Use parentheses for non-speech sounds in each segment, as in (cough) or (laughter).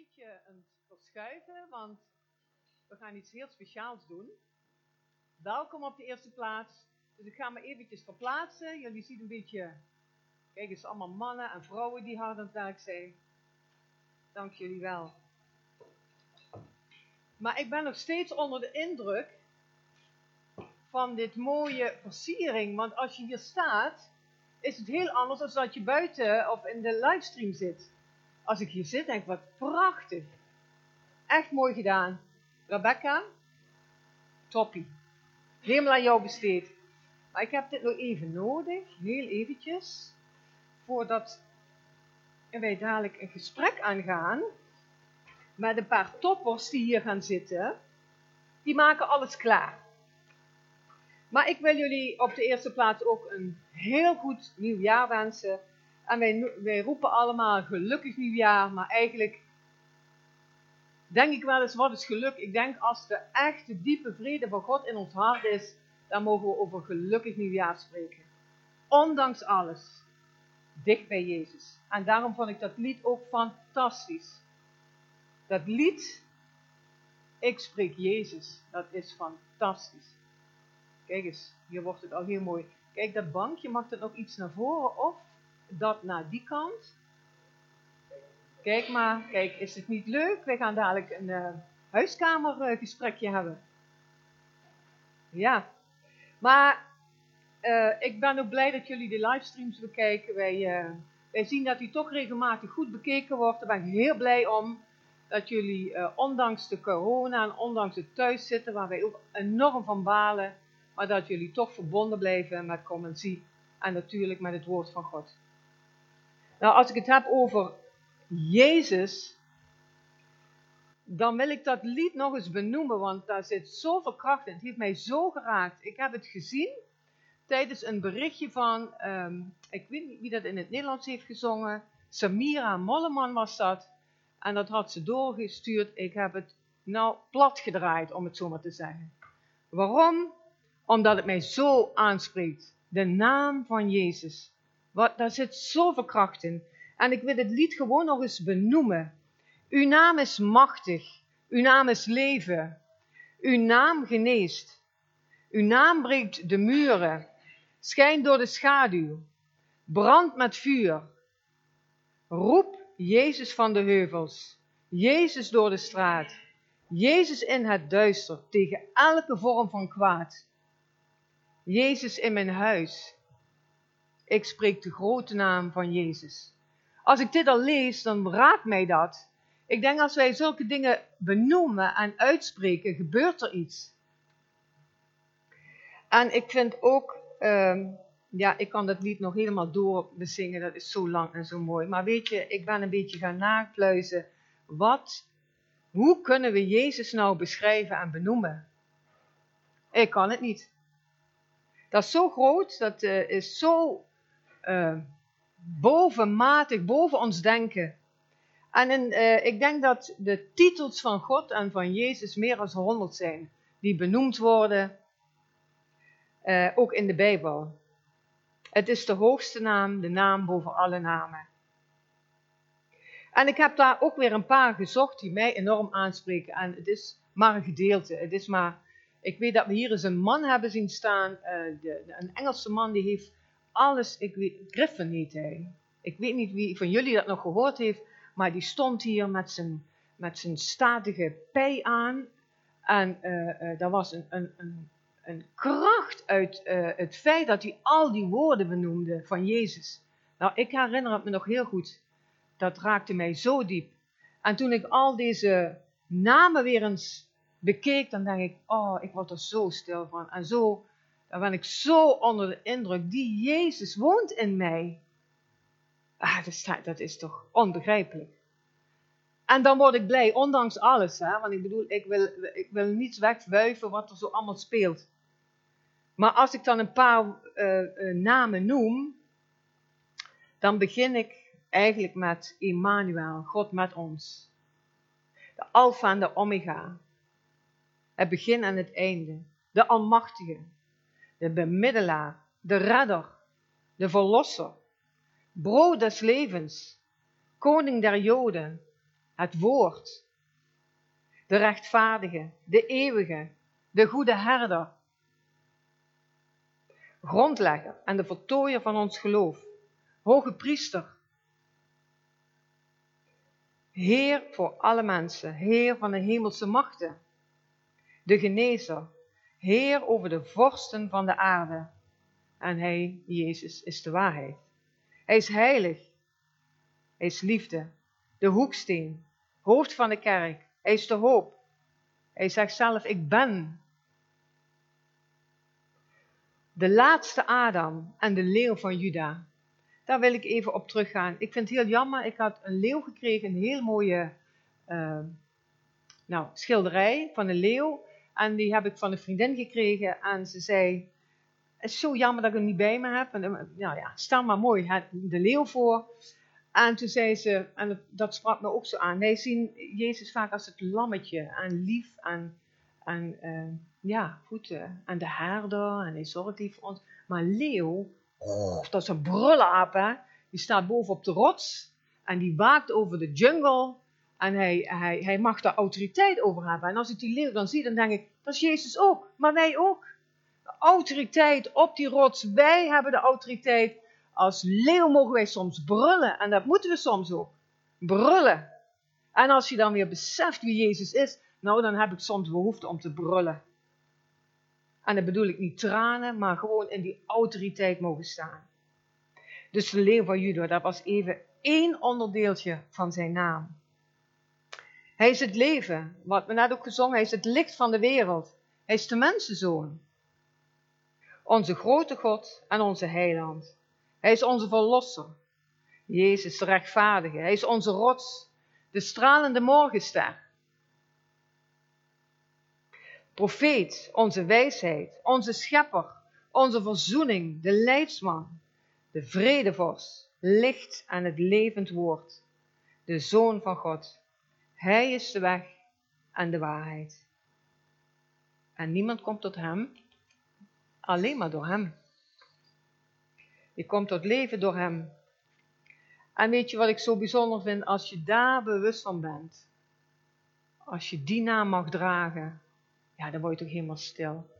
beetje het verschuiven, want we gaan iets heel speciaals doen. Welkom op de eerste plaats. Dus ik ga me eventjes verplaatsen. Jullie zien een beetje, kijk eens, allemaal mannen en vrouwen die hard aan het werk zijn. Dank jullie wel. Maar ik ben nog steeds onder de indruk van dit mooie versiering. Want als je hier staat, is het heel anders dan dat je buiten of in de livestream zit. Als ik hier zit, denk ik, wat prachtig. Echt mooi gedaan. Rebecca, toppie. Helemaal aan jou besteed. Maar ik heb dit nog even nodig, heel eventjes, voordat wij dadelijk een gesprek aangaan met een paar toppers die hier gaan zitten. Die maken alles klaar. Maar ik wil jullie op de eerste plaats ook een heel goed nieuwjaar wensen. En wij, roepen allemaal gelukkig nieuwjaar, maar eigenlijk denk ik wel eens, wat is geluk? Ik denk als de echte diepe vrede van God in ons hart is, dan mogen we over gelukkig nieuwjaar spreken. Ondanks alles, dicht bij Jezus. En daarom vond ik dat lied ook fantastisch. Dat lied, ik spreek Jezus, dat is fantastisch. Kijk eens, hier wordt het al heel mooi. Kijk, dat bankje, mag dat nog iets naar voren of dat naar die kant? Kijk maar, kijk, is het niet leuk? Wij gaan dadelijk een uh, huiskamergesprekje hebben. Ja, maar uh, ik ben ook blij dat jullie de livestreams bekijken. Wij, uh, wij zien dat die toch regelmatig goed bekeken wordt. Daar ben ik heel blij om. Dat jullie, ondanks de corona en ondanks het thuiszitten, waar wij ook enorm van balen, maar dat jullie toch verbonden blijven met Commensie en natuurlijk met het woord van God. Nou, als ik het heb over Jezus, dan wil ik dat lied nog eens benoemen, want daar zit zoveel kracht in. Het heeft mij zo geraakt. Ik heb het gezien tijdens een berichtje van, um, ik weet niet wie dat in het Nederlands heeft gezongen, Samira Molleman was dat. En dat had ze doorgestuurd. Ik heb het nou plat gedraaid, om het zo maar te zeggen. Waarom? Omdat het mij zo aanspreekt. De naam van Jezus. Wat, daar zit zoveel kracht in. En ik wil het lied gewoon nog eens benoemen. Uw naam is machtig. Uw naam is leven. Uw naam geneest. Uw naam breekt de muren. Schijnt door de schaduw. Brand met vuur. Roep Jezus van de heuvels. Jezus door de straat. Jezus in het duister tegen elke vorm van kwaad. Jezus in mijn huis. Ik spreek de grote naam van Jezus. Als ik dit al lees, dan raakt mij dat. Ik denk als wij zulke dingen benoemen en uitspreken, gebeurt er iets. En ik vind ook, uh, ja, ik kan dat lied nog helemaal door bezingen, dat is zo lang en zo mooi. Maar weet je, ik ben een beetje gaan napluizen. Wat, hoe kunnen we Jezus nou beschrijven en benoemen? Ik kan het niet. Dat is zo groot, dat uh, is zo uh, bovenmatig, boven ons denken. En uh, ik denk dat de titels van God en van Jezus meer dan honderd zijn, die benoemd worden, ook in de Bijbel. Het is de hoogste naam, de naam boven alle namen. En ik heb daar ook weer een paar gezocht die mij enorm aanspreken. En het is maar een gedeelte. Het is maar ik weet dat we hier eens een man hebben zien staan, de, een Engelse man die heeft alles, ik weet, hij. Ik weet niet wie van jullie dat nog gehoord heeft, maar die stond hier met zijn, met zijn statige pij aan. En uh, uh, daar was een, een, een, een kracht uit het feit dat hij al die woorden benoemde van Jezus. Nou, ik herinner het me nog heel goed. Dat raakte mij zo diep. En toen ik al deze namen weer eens bekeek, dan denk ik, oh, ik word er zo stil van. En zo, dan ben ik zo onder de indruk. Die Jezus woont in mij. Ah, dat is, dat is toch onbegrijpelijk. En dan word ik blij, ondanks alles. Hè? Want ik bedoel, ik wil, ik wil niets wegwuiven wat er zo allemaal speelt. Maar als ik dan een paar uh, uh, namen noem, dan begin ik eigenlijk met Emmanuel, God met ons. De Alpha en de Omega het begin en het einde, de Almachtige, de Bemiddelaar, de Redder, de Verlosser, Brood des levens, Koning der Joden, het woord, de rechtvaardige, de eeuwige, de goede herder, grondlegger en de voltooier van ons geloof, hoge priester, Heer voor alle mensen, Heer van de hemelse machten, de genezer, Heer over de vorsten van de aarde. En Hij, Jezus, is de waarheid. Hij is heilig. Hij is liefde, de hoeksteen, hoofd van de kerk. Hij is de hoop. Hij zegt zelf, ik ben. De laatste Adam en de leeuw van Juda. Daar wil ik even op teruggaan. Ik vind het heel jammer, ik had een leeuw gekregen, een heel mooie uh, nou, schilderij van een leeuw. En die heb ik van een vriendin gekregen en ze zei, het is zo jammer dat ik hem niet bij me heb. En, nou ja, stel maar mooi de leeuw voor. En toen zei ze, en dat sprak me ook zo aan, wij zien Jezus vaak als het lammetje en lief en, en uh, ja, goed, uh, de herder en hij zorgt lief voor ons. Maar leeuw, oh, dat is een brullaap hè, die staat boven op de rots en die waakt over de jungle en hij, hij, hij mag daar autoriteit over hebben. En als ik die leeuw dan zie, dan denk ik, dat is Jezus ook, maar wij ook. Autoriteit op die rots, wij hebben de autoriteit als leeuw mogen wij soms brullen. En dat moeten we soms ook. Brullen. En als je dan weer beseft wie Jezus is, nou dan heb ik soms behoefte om te brullen. En dan bedoel ik niet tranen, maar gewoon in die autoriteit mogen staan. Dus de leeuw van Juda, dat was even één onderdeeltje van zijn naam. Hij is het leven, wat we net ook gezongen, hij is het licht van de wereld. Hij is de mensenzoon. Onze grote God en onze heiland. Hij is onze verlosser. Jezus de rechtvaardige. Hij is onze rots, de stralende morgenster. Profeet, onze wijsheid, onze schepper, onze verzoening, de leidsman, de vredevos, licht en het levend woord, de Zoon van God. Hij is de weg en de waarheid. En niemand komt tot Hem, alleen maar door Hem. Je komt tot leven door Hem. En weet je wat ik zo bijzonder vind? Als je daar bewust van bent. Als je die naam mag dragen. Ja, dan word je toch helemaal stil.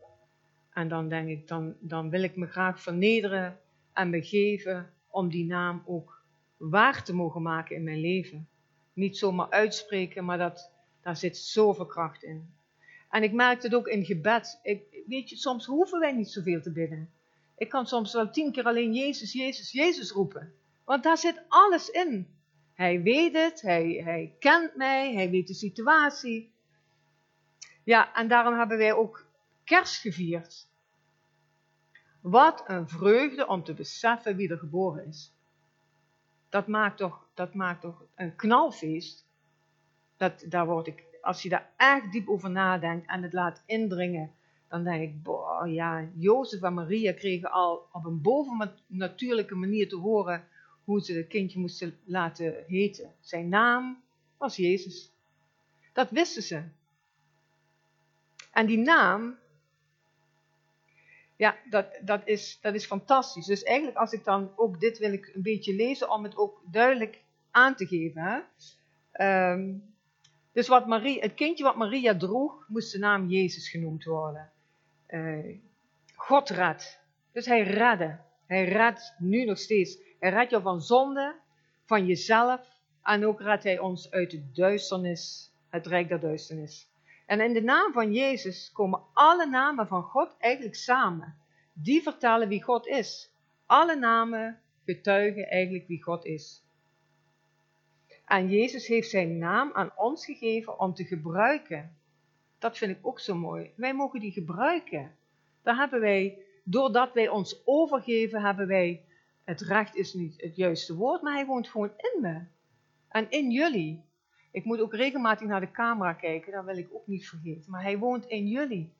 En dan denk ik, dan, dan wil ik me graag vernederen en begeven om die naam ook waar te mogen maken in mijn leven. Niet zomaar uitspreken, maar dat, daar zit zoveel kracht in. En ik merk het ook in gebed. Ik, weet je, soms hoeven wij niet zoveel te bidden. Ik kan soms wel tien keer alleen Jezus, Jezus, Jezus roepen. Want daar zit alles in. Hij weet het, hij, hij kent mij, hij weet de situatie. Ja, en daarom hebben wij ook kerst gevierd. Wat een vreugde om te beseffen wie er geboren is. Dat maakt toch, dat maakt toch een knalfeest. Dat, daar word ik, als je daar echt diep over nadenkt en het laat indringen dan denk ik, boah, ja, Jozef en Maria kregen al op een bovennatuurlijke manier te horen hoe ze het kindje moesten laten heten. Zijn naam was Jezus. Dat wisten ze. En die naam, ja, dat, dat, is, dat is fantastisch. Dus eigenlijk als ik dan ook dit wil ik een beetje lezen om het ook duidelijk aan te geven. Hè? Ehm, dus wat Marie, het kindje wat Maria droeg, moest de naam Jezus genoemd worden uh, God redt. Dus hij redde. Hij redt nu nog steeds. Hij redt jou van zonde, van jezelf. En ook redt hij ons uit de duisternis, het rijk der duisternis. En in de naam van Jezus komen alle namen van God eigenlijk samen. Die vertellen wie God is. Alle namen getuigen eigenlijk wie God is. En Jezus heeft zijn naam aan ons gegeven om te gebruiken dat vind ik ook zo mooi. Wij mogen die gebruiken. Daar hebben wij, doordat wij ons overgeven, hebben wij, het recht is niet het juiste woord, maar hij woont gewoon in me. En in jullie. Ik moet ook regelmatig naar de camera kijken, dat wil ik ook niet vergeten. Maar hij woont in jullie.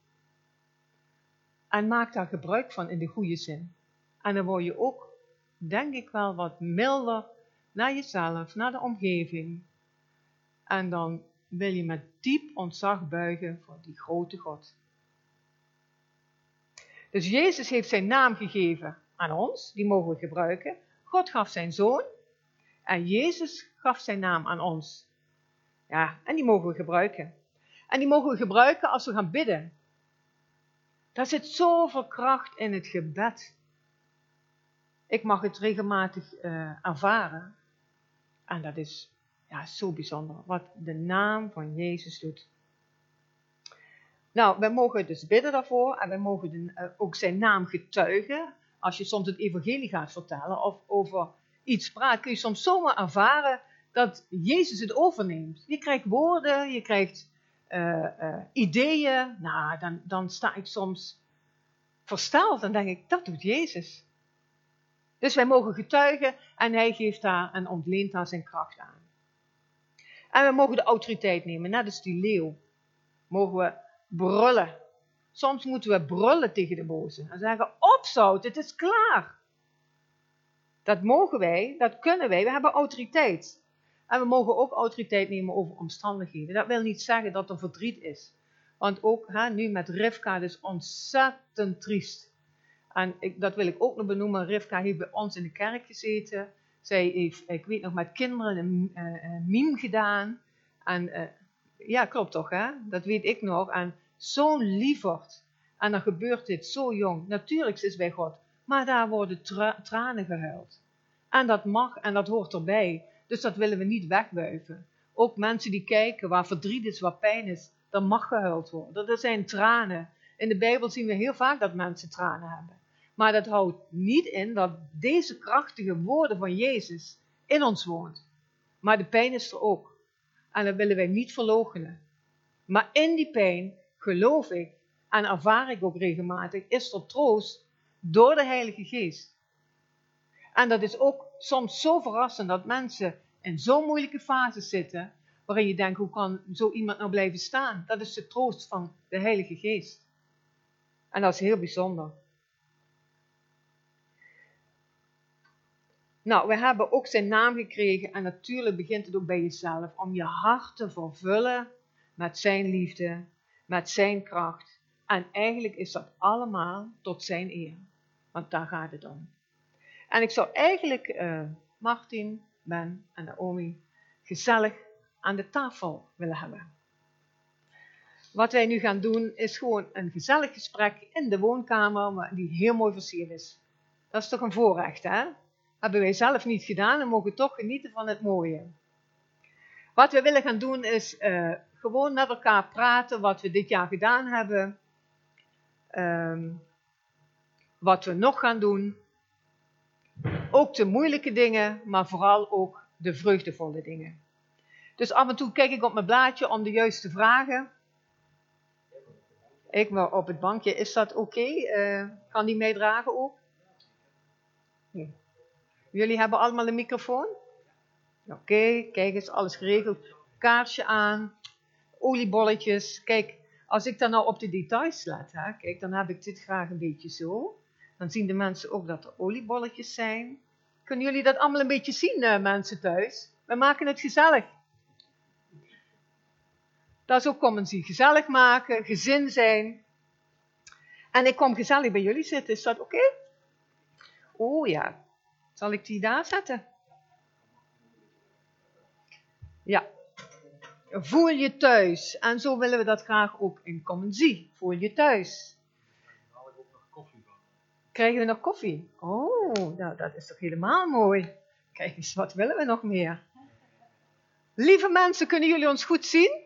En maak daar gebruik van in de goede zin. En dan word je ook, denk ik wel, wat milder naar jezelf, naar de omgeving. En dan wil je met diep ontzag buigen voor die grote God. Dus Jezus heeft zijn naam gegeven aan ons, die mogen we gebruiken. God gaf zijn zoon en Jezus gaf zijn naam aan ons. Ja, en die mogen we gebruiken. En die mogen we gebruiken als we gaan bidden. Daar zit zoveel kracht in het gebed. Ik mag het regelmatig uh, ervaren. En dat is ja, zo bijzonder. Wat de naam van Jezus doet. Nou, wij mogen dus bidden daarvoor. En wij mogen de, uh, ook zijn naam getuigen. Als je soms het evangelie gaat vertellen of over iets praat, kun je soms zomaar ervaren dat Jezus het overneemt. Je krijgt woorden, je krijgt uh, uh, ideeën. Nou, dan, dan sta ik soms versteld en denk ik, dat doet Jezus. Dus wij mogen getuigen en hij geeft daar en ontleent daar zijn kracht aan. En we mogen de autoriteit nemen, net als die leeuw. Mogen we brullen. Soms moeten we brullen tegen de boze en zeggen, opzout, het is klaar. Dat mogen wij, dat kunnen wij, we hebben autoriteit. En we mogen ook autoriteit nemen over omstandigheden. Dat wil niet zeggen dat er verdriet is. Want ook hè, nu met Rivka, is ontzettend triest. En ik, dat wil ik ook nog benoemen. Rivka heeft bij ons in de kerk gezeten. Zij heeft, ik weet nog, met kinderen een, uh, een gedaan. En uh, ja, klopt toch, hè? Dat weet ik nog. En zo'n lieverd. En dan gebeurt dit zo jong. Natuurlijk is bij God. Maar daar worden tra tranen gehuild. En dat mag en dat hoort erbij. Dus dat willen we niet wegwuiven. Ook mensen die kijken waar verdriet is, waar pijn is, dan mag gehuild worden. Er zijn tranen. In de Bijbel zien we heel vaak dat mensen tranen hebben. Maar dat houdt niet in dat deze krachtige woorden van Jezus in ons woont. Maar de pijn is er ook. En dat willen wij niet verloochenen. Maar in die pijn geloof ik en ervaar ik ook regelmatig, is er troost door de Heilige Geest. En dat is ook soms zo verrassend dat mensen in zo'n moeilijke fase zitten, waarin je denkt, hoe kan zo iemand nou blijven staan? Dat is de troost van de Heilige Geest. En dat is heel bijzonder. Nou, we hebben ook zijn naam gekregen en natuurlijk begint het ook bij jezelf om je hart te vervullen met zijn liefde, met zijn kracht. En eigenlijk is dat allemaal tot zijn eer, want daar gaat het om. En ik zou eigenlijk uh, Martin, Ben en Naomi gezellig aan de tafel willen hebben. Wat wij nu gaan doen is gewoon een gezellig gesprek in de woonkamer, die heel mooi versierd is. Dat is toch een voorrecht, hè? Hebben wij zelf niet gedaan en mogen toch genieten van het mooie. Wat we willen gaan doen is uh, gewoon met elkaar praten wat we dit jaar gedaan hebben. Um, wat we nog gaan doen. Ook de moeilijke dingen, maar vooral ook de vreugdevolle dingen. Dus af en toe kijk ik op mijn blaadje om de juiste vragen. Ik wil op het bankje, is dat oké? Uh, kan die meedragen ook? Jullie hebben allemaal een microfoon? Oké, kijk eens, alles geregeld. Kaarsje aan, oliebolletjes. Kijk, als ik dan nou op de details let, hè, kijk, dan heb ik dit graag een beetje zo. Dan zien de mensen ook dat er oliebolletjes zijn. Kunnen jullie dat allemaal een beetje zien, uh, mensen thuis? We maken het gezellig. Dat is ook komen zien. Gezellig maken, gezin zijn. En ik kom gezellig bij jullie zitten. Is dat oké? Oh ja. Zal ik die daar zetten? Ja. Voel je thuis. En zo willen we dat graag ook in Common. Voel je thuis. Krijgen we nog koffie? Oh, nou dat is toch helemaal mooi. Kijk eens, wat willen we nog meer? Lieve mensen, kunnen jullie ons goed zien?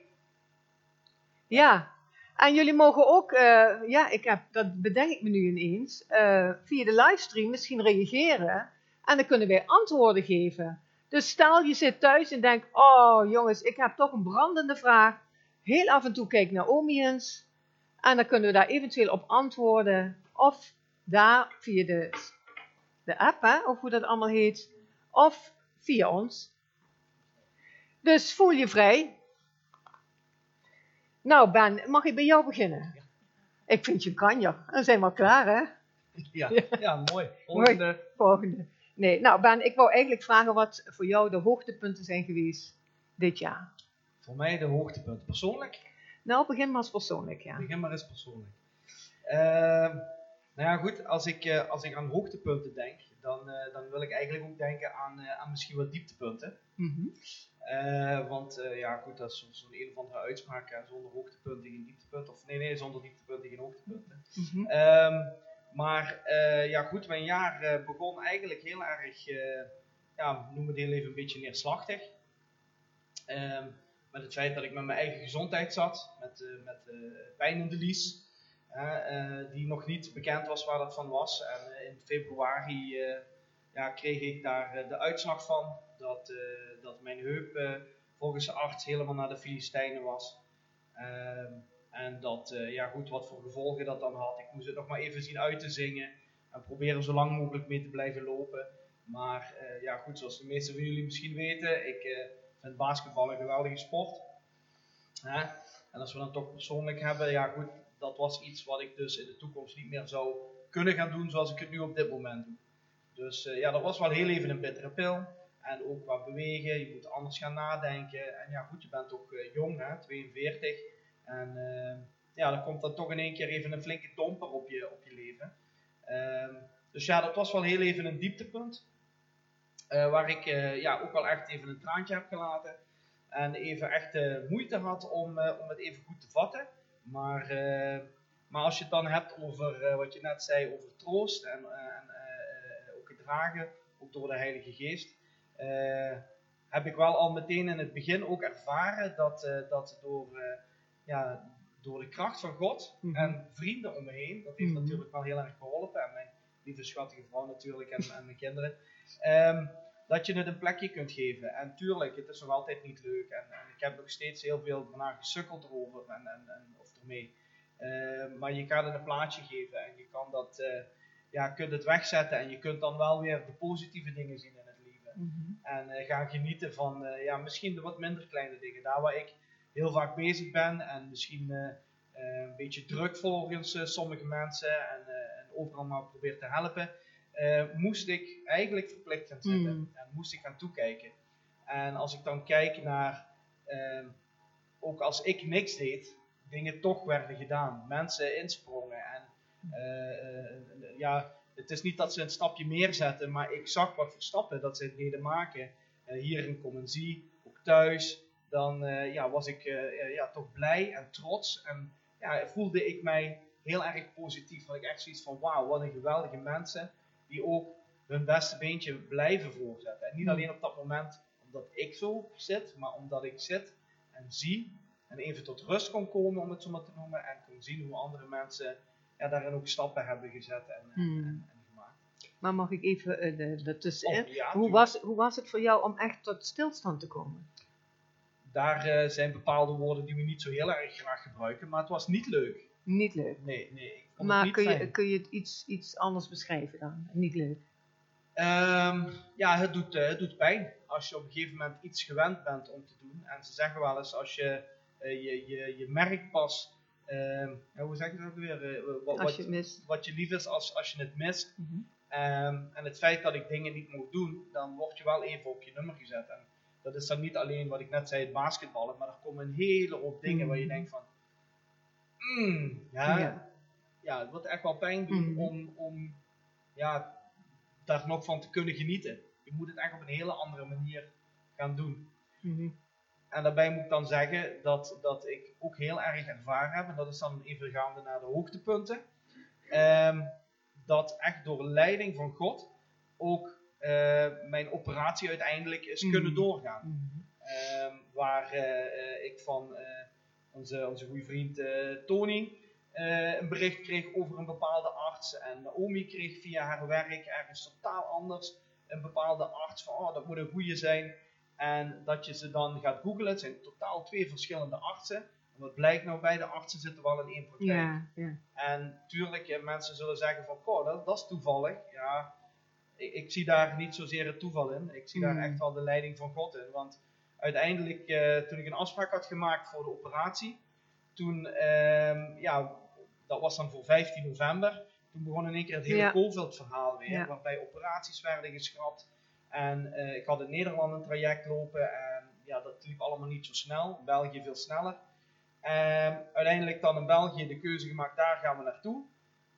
Ja. En jullie mogen ook, uh, ja, ik heb, dat bedenk ik me nu ineens, uh, via de livestream misschien reageren. En dan kunnen wij antwoorden geven. Dus stel je zit thuis en denkt, oh jongens, ik heb toch een brandende vraag. Heel af en toe kijk naar Omiens. En dan kunnen we daar eventueel op antwoorden. Of daar via de, de app, hè, of hoe dat allemaal heet. Of via ons. Dus voel je vrij. Nou Ben, mag ik bij jou beginnen? Ik vind je een kanjer. Dan zijn we al klaar, hè? Ja, ja mooi. Volgende. Mooi. Volgende. Nee, nou Ben, ik wou eigenlijk vragen wat voor jou de hoogtepunten zijn geweest dit jaar. Voor mij de hoogtepunten. Persoonlijk? Nou, begin maar eens persoonlijk, ja. Begin maar eens persoonlijk. Uh, nou ja, goed, als ik, uh, als ik aan hoogtepunten denk, dan, eh, dan wil ik eigenlijk ook denken aan, eh, aan misschien wat dieptepunten. Mhm. Eh, want eh, ja, goed, dat is zo- zo'n een of andere uitspraak, hè, zonder hoogtepunten geen dieptepunten. Of nee, nee, zonder dieptepunten geen hoogtepunten. Mhm. Ehm, maar eh, ja, goed, mijn jaar eh, begon eigenlijk heel erg, eh, ja, noem het heel even een beetje neerslachtig. Ehm, met het feit dat ik met mijn eigen gezondheid zat, met, met pijn in de lies, die nog niet bekend was waar dat van was. En in februari ja, kreeg ik daar de uitslag van dat, dat mijn heup volgens de arts helemaal naar de Filistijnen was. Ehm, en dat, eh, ja goed, wat voor gevolgen dat dan had. Ik moest het nog maar even zien uit te zingen. En proberen zo lang mogelijk mee te blijven lopen. Maar eh, ja goed, zoals de meesten van jullie misschien weten, ik eh, vind basketbal een geweldige sport. Hè? En als we dan toch persoonlijk hebben, ja goed, dat was iets wat ik dus in de toekomst niet meer zou kunnen gaan doen zoals ik het nu op dit moment doe. Dus ja, dat was wel heel even een bittere pil. En ook qua bewegen, je moet anders gaan nadenken. En ja goed, je bent eh, jong, hè, 42. En eh, ja, dan komt dan toch in één keer even een flinke domper op je, op je leven. Ehm, dus ja, dat was wel heel even een dieptepunt. Eh, waar ik eh, ja, ook wel echt even een traantje heb gelaten. En even echt moeite had om, eh, om het even goed te vatten. Maar, maar als je het dan hebt over wat je net zei, over troost en, eh, en eh, eh, ook ook door de Heilige Geest. heb ik wel al meteen in het begin ook ervaren dat, dat door, ja, door de kracht van God Mhm. en vrienden om me heen, dat heeft Mhm. natuurlijk wel heel erg geholpen. En mijn lieve schattige vrouw natuurlijk en, en mijn kinderen. Ehm, dat je het een plekje kunt geven. En tuurlijk, het is nog altijd niet leuk. En, en ik heb nog steeds heel veel daarna gesukkeld erover en, en, en, of ermee. Ehm, maar je kan het een plaatje geven en je kan dat, eh, ja, kunt het wegzetten. En je kunt dan wel weer de positieve dingen zien in het leven. Mhm. En eh, gaan genieten van eh, ja, misschien de wat minder kleine dingen. Daar waar ik heel vaak bezig ben en misschien eh, eh, een beetje druk volgens eh, sommige mensen en, en overal maar probeer te helpen, moest ik eigenlijk verplicht gaan zitten Mm. en moest ik gaan toekijken. En als ik dan kijk naar, ook als ik niks deed, dingen toch werden gedaan. Mensen insprongen en ja, het is niet dat ze een stapje meer zetten, maar ik zag wat voor stappen dat ze deden maken. Eh, hier in Comensie, ook thuis. Dan eh, ja, was ik eh, eh, ja, toch blij en trots. En ja, voelde ik mij heel erg positief. Had ik echt zoiets van: wauw, wat een geweldige mensen. Die ook hun beste beentje blijven voorzetten. En niet Hmm. alleen op dat moment omdat ik zo zit, maar omdat ik zit en zie. En even tot rust kon komen, om het zo maar te noemen. En kon zien hoe andere mensen ja, daarin ook stappen hebben gezet en, Hmm. en, en gemaakt. Maar mag ik even eh, de, de tussenin? Oh, ja, hoe, was, hoe was het voor jou om echt tot stilstand te komen? Daar eh, zijn bepaalde woorden die we niet zo heel erg graag gebruiken, maar het was niet leuk. Niet leuk. Nee, nee. Maar kun je, kun je het iets, iets anders beschrijven dan? Niet leuk. Ehm, ja, het doet, eh, het doet pijn als je op een gegeven moment iets gewend bent om te doen. En ze zeggen wel eens, als je eh, je, je, je merkt pas, ehm, hoe zeg je dat ook weer, wat, Als je wat, mist. wat je lief is als, als je het mist. Mhm. Ehm, en het feit dat ik dingen niet mocht doen, dan word je wel even op je nummer gezet. En dat is dan niet alleen wat ik net zei, het basketballen, maar er komen een hele hoop dingen waar je denkt van, mm, ja, Ja. ja. het wordt echt wel pijn doen Mhm. om, om ja, daar nog van te kunnen genieten. Je moet het echt op een hele andere manier gaan doen. Mhm. En daarbij moet ik dan zeggen dat, dat ik ook heel erg ervaren heb, en dat is dan even gaande naar de hoogtepunten, ehm, dat echt door leiding van God ook mijn operatie uiteindelijk is Mhm. kunnen doorgaan. Mhm. Ehm, waar eh, eh, ik van eh, onze, onze goede vriend eh, Tony eh, een bericht kreeg over een bepaalde arts. En Naomi kreeg via haar werk ergens totaal anders een bepaalde arts van oh, dat moet een goede zijn. En dat je ze dan gaat googlen. Het zijn totaal twee verschillende artsen. En wat blijkt nou, beide artsen zitten wel in één praktijk. Ja, ja. En tuurlijk, eh, mensen zullen zeggen van, goh, dat, dat is toevallig. Ja, ik, ik zie daar niet zozeer het toeval in. Ik zie daar Mm. echt wel de leiding van God in. Want uiteindelijk, eh, toen ik een afspraak had gemaakt voor de operatie, toen, ehm, ja, dat was dan voor 15 november. Toen begon in één keer het hele Ja. COVID-verhaal weer, Ja. waarbij operaties werden geschrapt. En eh, ik had in Nederland een traject lopen en ja, dat liep allemaal niet zo snel. België veel sneller. Ehm, uiteindelijk dan in België de keuze gemaakt, daar gaan we naartoe.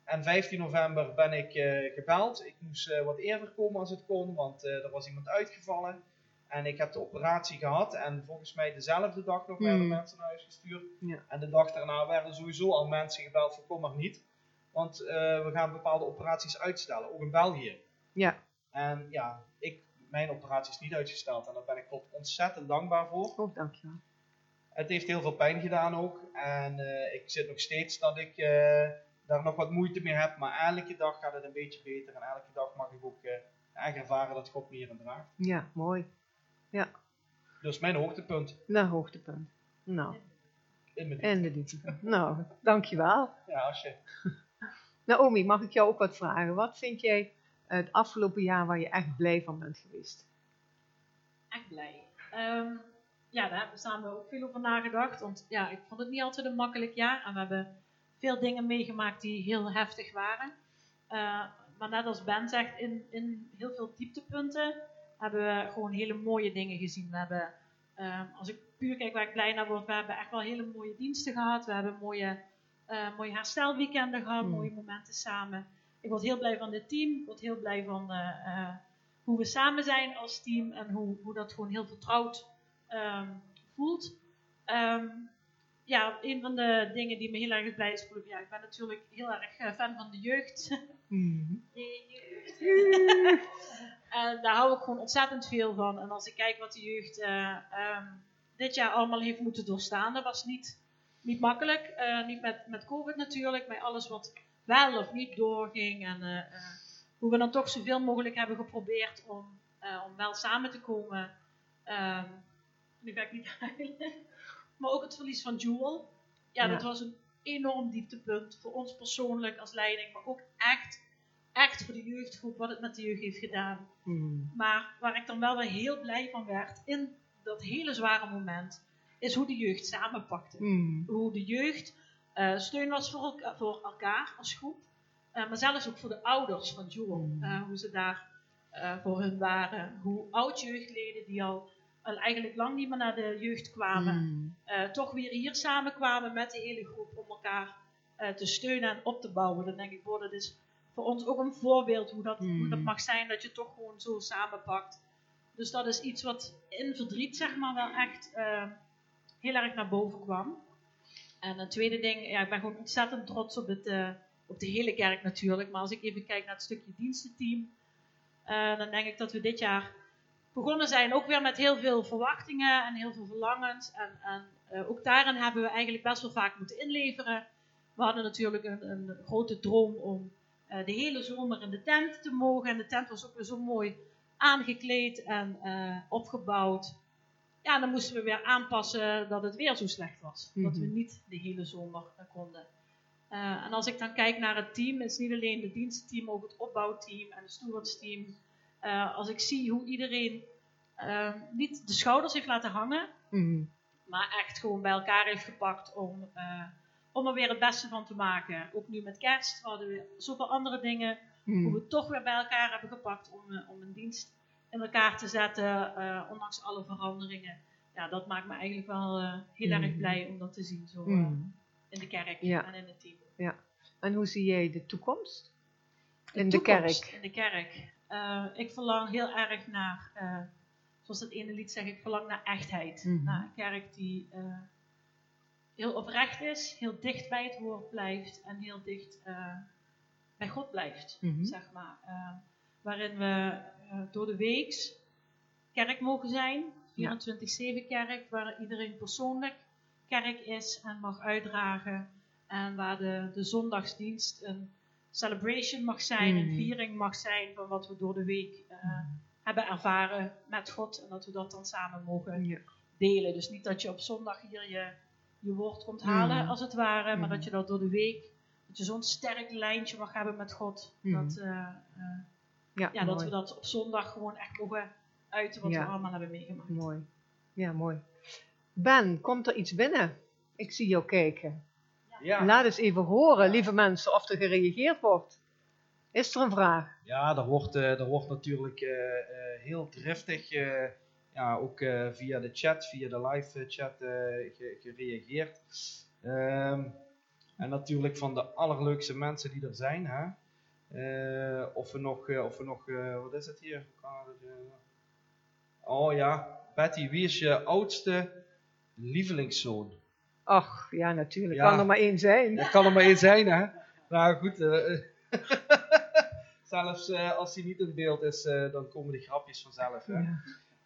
En 15 november ben ik eh, gebeld. Ik moest eh, wat eerder komen als het kon, want eh, er was iemand uitgevallen. En ik heb de operatie gehad en volgens mij dezelfde dag nog werden Hmm. mensen naar huis gestuurd. Ja. En de dag daarna werden sowieso al mensen gebeld van kom maar niet. Want we gaan bepaalde operaties uitstellen, ook in België. Ja. En ja, ik, mijn operatie is niet uitgesteld en daar ben ik God ontzettend dankbaar voor. Oh, dankjewel. Het heeft heel veel pijn gedaan ook. En ik zit nog steeds dat ik daar nog wat moeite mee heb. Maar elke dag gaat het een beetje beter. En elke dag mag ik ook eh, echt ervaren dat God me hierin draagt. Ja, mooi. Dus mijn hoogtepunt Naar hoogtepunt. Nou, in mijn en de dieptepunt. Nou, dankjewel. Ja, als je... (laughs) Naomi, mag ik jou ook wat vragen? Wat vind jij het afgelopen jaar waar je echt blij van bent geweest? echt blij. Ehm, ja, daar hebben we samen ook veel over nagedacht. Want ja, ik vond het niet altijd een makkelijk jaar. En we hebben veel dingen meegemaakt die heel heftig waren. Eh, maar net als Ben zegt, in, in heel veel dieptepunten hebben we gewoon hele mooie dingen gezien. We hebben, ehm, als ik puur kijk waar ik blij naar word, we hebben echt wel hele mooie diensten gehad. We hebben mooie, eh, mooie herstelweekenden gehad, Hmm. mooie momenten samen. Ik word heel blij van dit team. Ik word heel blij van eh, eh, hoe we samen zijn als team en hoe, hoe dat gewoon heel vertrouwd ehm, voelt. Ehm, ja, een van de dingen die me heel erg blij is, ja, ik ben natuurlijk heel erg eh, fan van de jeugd. Mhm. (laughs) De jeugd. (laughs) en daar hou ik gewoon ontzettend veel van. En als ik kijk wat de jeugd eh, ehm, dit jaar allemaal heeft moeten doorstaan, dat was niet, niet makkelijk. Eh, niet met, met COVID natuurlijk, met alles wat wel of niet doorging. En hoe we dan toch zoveel mogelijk hebben geprobeerd om, om wel samen te komen. Ehm, nu ga ik niet (laughs) huilen. Maar ook het verlies van Jewel. Ja, Ja. dat was een enorm dieptepunt voor ons persoonlijk als leiding, maar ook echt, echt voor de jeugdgroep, wat het met de jeugd heeft gedaan. Mhm. Maar waar ik dan wel weer heel blij van werd in dat hele zware moment, is hoe de jeugd samenpakte. Mhm. Hoe de jeugd eh, steun was voor, elka- voor elkaar als groep, eh, maar zelfs ook voor de ouders van Jewel. Mm. Eh, hoe ze daar voor hun waren. Hoe oud-jeugdleden die al, al eigenlijk lang niet meer naar de jeugd kwamen, Mhm. eh, toch weer hier samenkwamen met de hele groep om elkaar eh, te steunen en op te bouwen. Dan denk ik, boh, dat is voor ons ook een voorbeeld hoe dat, hoe dat Mm. mag zijn, dat je toch gewoon zo samenpakt. Dus dat is iets wat in verdriet, zeg maar, wel echt eh, heel erg naar boven kwam. En een tweede ding, ja, ik ben gewoon ontzettend trots op, het, op de hele kerk natuurlijk. Maar als ik even kijk naar het stukje dienstenteam, dan denk ik dat we dit jaar begonnen zijn ook weer met heel veel verwachtingen en heel veel verlangens. En, en eh, ook daarin hebben we eigenlijk best wel vaak moeten inleveren. We hadden natuurlijk een, een grote droom om eh, de hele zomer in de tent te mogen. En de tent was ook weer zo mooi aangekleed en eh, opgebouwd. Ja, dan moesten we weer aanpassen dat het weer zo slecht was. Dat we Mhm. niet de hele zomer konden. En als ik dan kijk naar het team, is niet alleen het dienstteam, ook het opbouwteam en het stewardsteam. Eh, als ik zie hoe iedereen eh, niet de schouders heeft laten hangen, Mhm. maar echt gewoon bij elkaar heeft gepakt om, eh, om er weer het beste van te maken. Ook nu met kerst hadden we zoveel andere dingen hoe Mhm. we het toch weer bij elkaar hebben gepakt om, eh, om een dienst in elkaar te zetten, ondanks alle veranderingen. Ja, dat maakt me eigenlijk wel heel erg Mhm. blij om dat te zien zo in de kerk Ja. en in het team. En hoe zie jij de toekomst? De In de kerk. In de kerk. Eh, ik verlang heel erg naar, eh, zoals dat ene lied zegt, ik verlang naar echtheid. Mhm. Naar een kerk die eh, heel oprecht is, heel dicht bij het woord blijft en heel dicht bij God blijft, Mhm. zeg maar. Waarin we door de week kerk mogen zijn, 24-7 kerk, waar iedereen persoonlijk kerk is en mag uitdragen. En waar de, de zondagsdienst een celebration mag zijn, een Mhm. viering mag zijn van wat we door de week eh, hebben ervaren met God. En dat we dat dan samen mogen Ja. delen. Dus niet dat je op zondag hier je, je woord komt halen, Mhm. als het ware, maar dat je dat door de week, dat je zo'n sterk lijntje mag hebben met God. Dat, eh, eh, Ja, ja, dat we dat op zondag gewoon echt mogen uiten wat Ja. we allemaal hebben meegemaakt. Mooi. Ja, mooi. Ben, komt er iets binnen? Ik zie jou kijken. Ja, Laat eens even horen, lieve mensen, of er gereageerd wordt. Is er een vraag? ja er, wordt, eh, er wordt natuurlijk eh, eh, heel driftig, ja, ook via de chat, via de live chat ge- gereageerd. Ehm, En natuurlijk van de allerleukste mensen die er zijn. Hè? Of we nog, of we nog wat is het hier? Oh ja, Betty, wie is je oudste lievelingszoon? Ach, ja, natuurlijk. Ja. Kan er maar één zijn. Dat kan er maar één zijn, hè? Nou goed, eh, (laughs) zelfs eh, als hij niet in beeld is, eh, dan komen de grapjes vanzelf. Hè? Ja.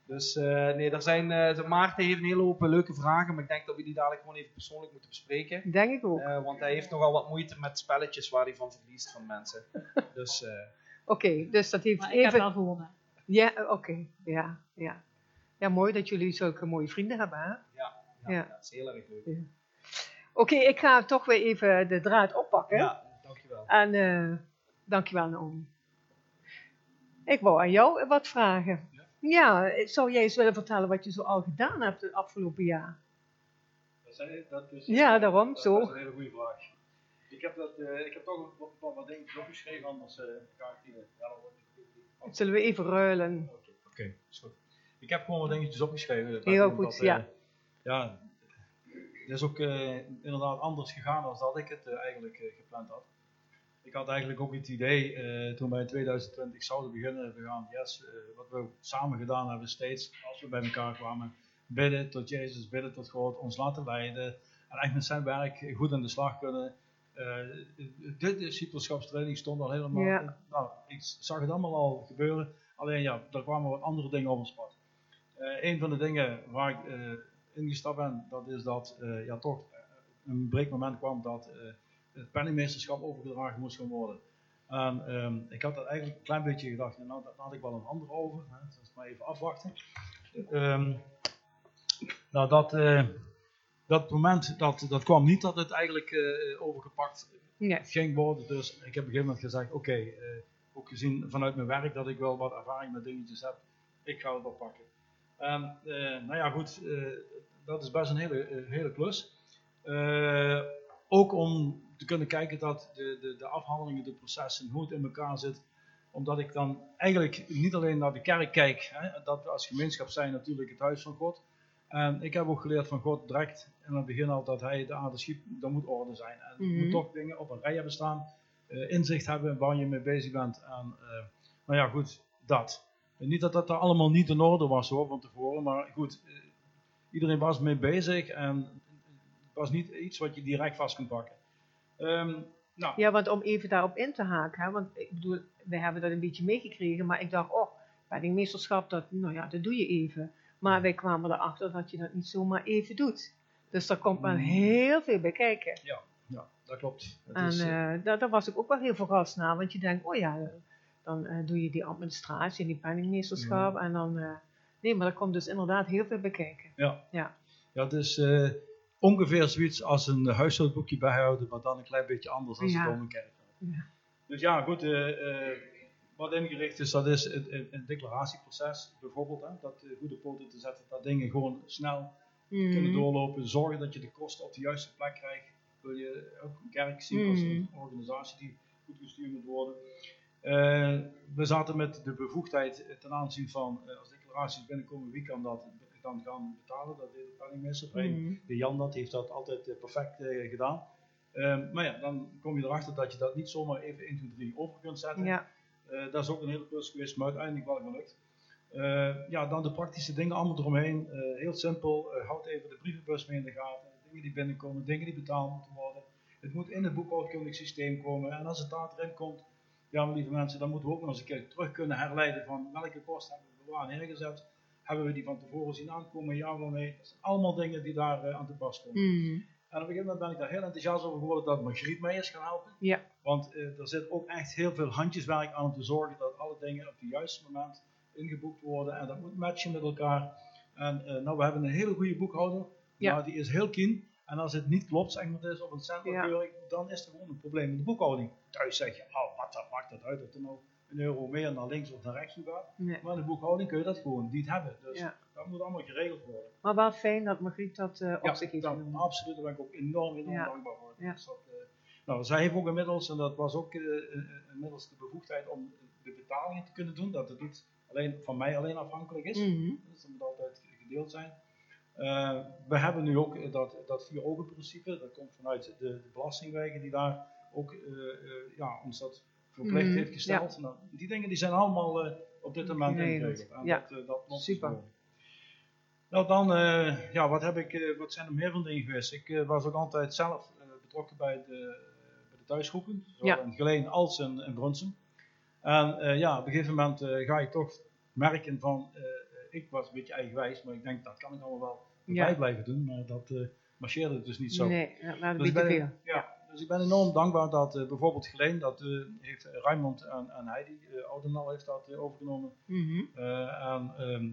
Dus eh, nee, er zijn, eh, Maarten heeft een hele hoop leuke vragen, maar ik denk dat we die dadelijk gewoon even persoonlijk moeten bespreken. Denk ik ook. Eh, want hij heeft nogal wat moeite met spelletjes waar hij van verliest van mensen. (laughs) Dus eh, Oké, dus dat heeft Maar ik heb even... wel gewonnen. Ja, eh, oké. Ja, ja. Ja, mooi dat jullie zulke mooie vrienden hebben, hè? ja, ja, Ja. dat is heel erg leuk. Oké, ik ga toch weer even de draad oppakken. Ja, dankjewel. En eh dankjewel, Naomi. Ik wou aan jou wat vragen. Ja. zou jij eens willen vertellen wat je zo al gedaan hebt het afgelopen jaar? Dat is, Ja, daarom, dat, zo. Dat is een hele goede vraag. Ik heb, dat, eh, ik heb toch wat, wat, wat dingetjes opgeschreven, anders eh ga ik die ja, Zullen we even ruilen? Oké, is goed. Ik heb gewoon wat dingetjes opgeschreven. Heel goed, ja. Ja, het is ook eh, inderdaad anders gegaan dan dat ik het eh, eigenlijk eh, gepland had. Ik had eigenlijk ook het idee, toen wij in 2020 zouden beginnen, we gaan, yes, wat we samen gedaan hebben steeds, als we bij elkaar kwamen, bidden tot Jezus, bidden tot God, ons laten leiden en echt met zijn werk goed aan de slag kunnen. De discipelschapstraining stond al helemaal, Ja. nou, ik zag het allemaal al gebeuren, alleen ja, er kwamen wat andere dingen op ons pad. Een van de dingen waar ik ingestapt ben, dat is dat eh, ja, toch eh, een breekmoment kwam dat eh, het penningmeesterschap overgedragen moest gaan worden. En ehm, ik had dat eigenlijk een klein beetje gedacht, nou daar had ik wel een ander over, hè, dus maar even afwachten. Ehm, nou, dat, dat moment, dat, dat kwam niet dat het eigenlijk overgepakt ging worden. Dus ik heb op een gegeven moment gezegd, oké, ook gezien vanuit mijn werk dat ik wel wat ervaring met dingetjes heb, ik ga het oppakken. En, nou ja, goed, dat is best een hele, eh, hele klus. Eh, ook om te kunnen kijken dat de, de, de afhandelingen, de processen, hoe het in elkaar zit. Omdat ik dan eigenlijk niet alleen naar de kerk kijk, hè, dat we als gemeenschap zijn natuurlijk het huis van God. En ik heb ook geleerd van God direct in het begin al dat hij de aarde schiep, er moet orde zijn. En Mhm. moet toch dingen op een rij hebben staan, eh, inzicht hebben waar je mee bezig bent. En nou ja, goed, dat. En niet dat dat allemaal niet in orde was hoor, van tevoren, maar goed, iedereen was mee bezig en het was niet iets wat je direct vast kunt pakken. Ehm, nou, Ja, want om even daarop in te haken, hè, want ik bedoel, we hebben dat een beetje meegekregen, maar ik dacht, oh, penningmeesterschap, dat, nou ja, dat doe je even. Maar wij kwamen erachter dat je dat niet zomaar even doet. Dus daar komt maar Mm. heel veel bij kijken. ja, dat klopt. En is, eh, eh, daar, daar was ik ook wel heel verrast naar, want je denkt, oh ja, dan eh, doe je die administratie en die penningmeesterschap en dan, nee, maar er komt dus inderdaad heel veel bij kijken. Ja. Ja. Ja, is eh, ongeveer zoiets als een huishoudboekje bijhouden, maar dan een klein beetje anders als Ja. het om een kerk gaat. Ja. Dus ja, goed, eh, eh, wat ingericht is, dat is een, declaratieproces bijvoorbeeld, hè, dat eh, goede poten te zetten, dat dingen gewoon snel kunnen Mhm. doorlopen, zorgen dat je de kosten op de juiste plek krijgt. Wil je ook een kerk zien als een organisatie die goed gestuurd moet worden. Eh, we zaten met de bevoegdheid eh, ten aanzien van eh, als declaraties binnenkomen, wie kan dat dan gaan betalen? Dat deed de penningmeester. Mhm. De Jan dat heeft dat altijd eh, perfect eh, gedaan. Ehm, maar ja, dan kom je erachter dat je dat niet zomaar even 1, 2, 3 over kunt zetten. Ja, Eh, dat is ook een hele klus geweest, maar uiteindelijk wel gelukt. Ja, dan de praktische dingen allemaal eromheen. Heel simpel, houd even de brievenbus mee in de gaten. Dingen die binnenkomen, dingen die betaald moeten worden. Het moet in het boekhoudkundig systeem komen. En als het daar erin komt, ja, mijn lieve mensen, dan moeten we ook nog eens een keer terug kunnen herleiden van welke kosten hebben we waar neergezet. Hebben we die van tevoren zien aankomen, ja of nee? Dat zijn allemaal dingen die daar eh, aan te pas komen. Mhm. En op een gegeven moment ben ik daar heel enthousiast over geworden dat Margriet mij is gaan helpen. ja. Want eh, er zit ook echt heel veel handjeswerk aan om te zorgen dat alle dingen op het juiste moment ingeboekt worden. En dat moet matchen met elkaar. En eh, nou, we hebben een hele goede boekhouder. Ja. Maar die is heel keen. En als het niet klopt, zeg maar, is op een centrumkeuring, dan is er gewoon een probleem met de boekhouding. Thuis zeg je, oh, wat dat maakt dat uit of er nou een euro meer naar links of naar rechts toe gaat. Nee. Maar in de boekhouding kun je dat gewoon niet hebben. Dus Ja. dat moet allemaal geregeld worden. Maar wel fijn dat Margriet dat eh, op Ja, zich heeft dat- genomen. absoluut. Daar ben ik ook enorm, enorm Ja. dankbaar voor. Dus dat, eh, nou, zij heeft ook inmiddels, en dat was ook eh, inmiddels de bevoegdheid om de betalingen te kunnen doen. Dat het niet alleen van mij alleen afhankelijk is. Mhm. Dus dat moet altijd gedeeld zijn. We hebben nu ook dat, dat vier ogen principe, dat komt vanuit de, de belastingwegen die daar ook eh, eh, ja, ons dat verplicht Mhm, heeft gesteld. Nou, die dingen die zijn allemaal eh, op dit moment Geregeld, ingeregeld. Ja. dat, dat loopt Super. dus. Nou, dan, eh, ja, wat, heb ik, wat zijn er meer van dingen geweest? Ik was ook altijd zelf betrokken bij de, bij de thuisgroepen, zowel Ja. in Geleen als in, in Brunsum. En ja, op een gegeven moment ga je toch merken van, ik was een beetje eigenwijs, maar ik denk dat kan ik allemaal wel bij blijven doen, maar dat marcheerde dus niet zo. Nee, dat waren Dus een ik beetje ben, veel. ja, dus ik ben enorm dankbaar dat eh, bijvoorbeeld Geleen, dat eh, heeft Raymond en, en Heidi, uh, Oudenal heeft dat eh, overgenomen. Mhm. Eh, en ehm,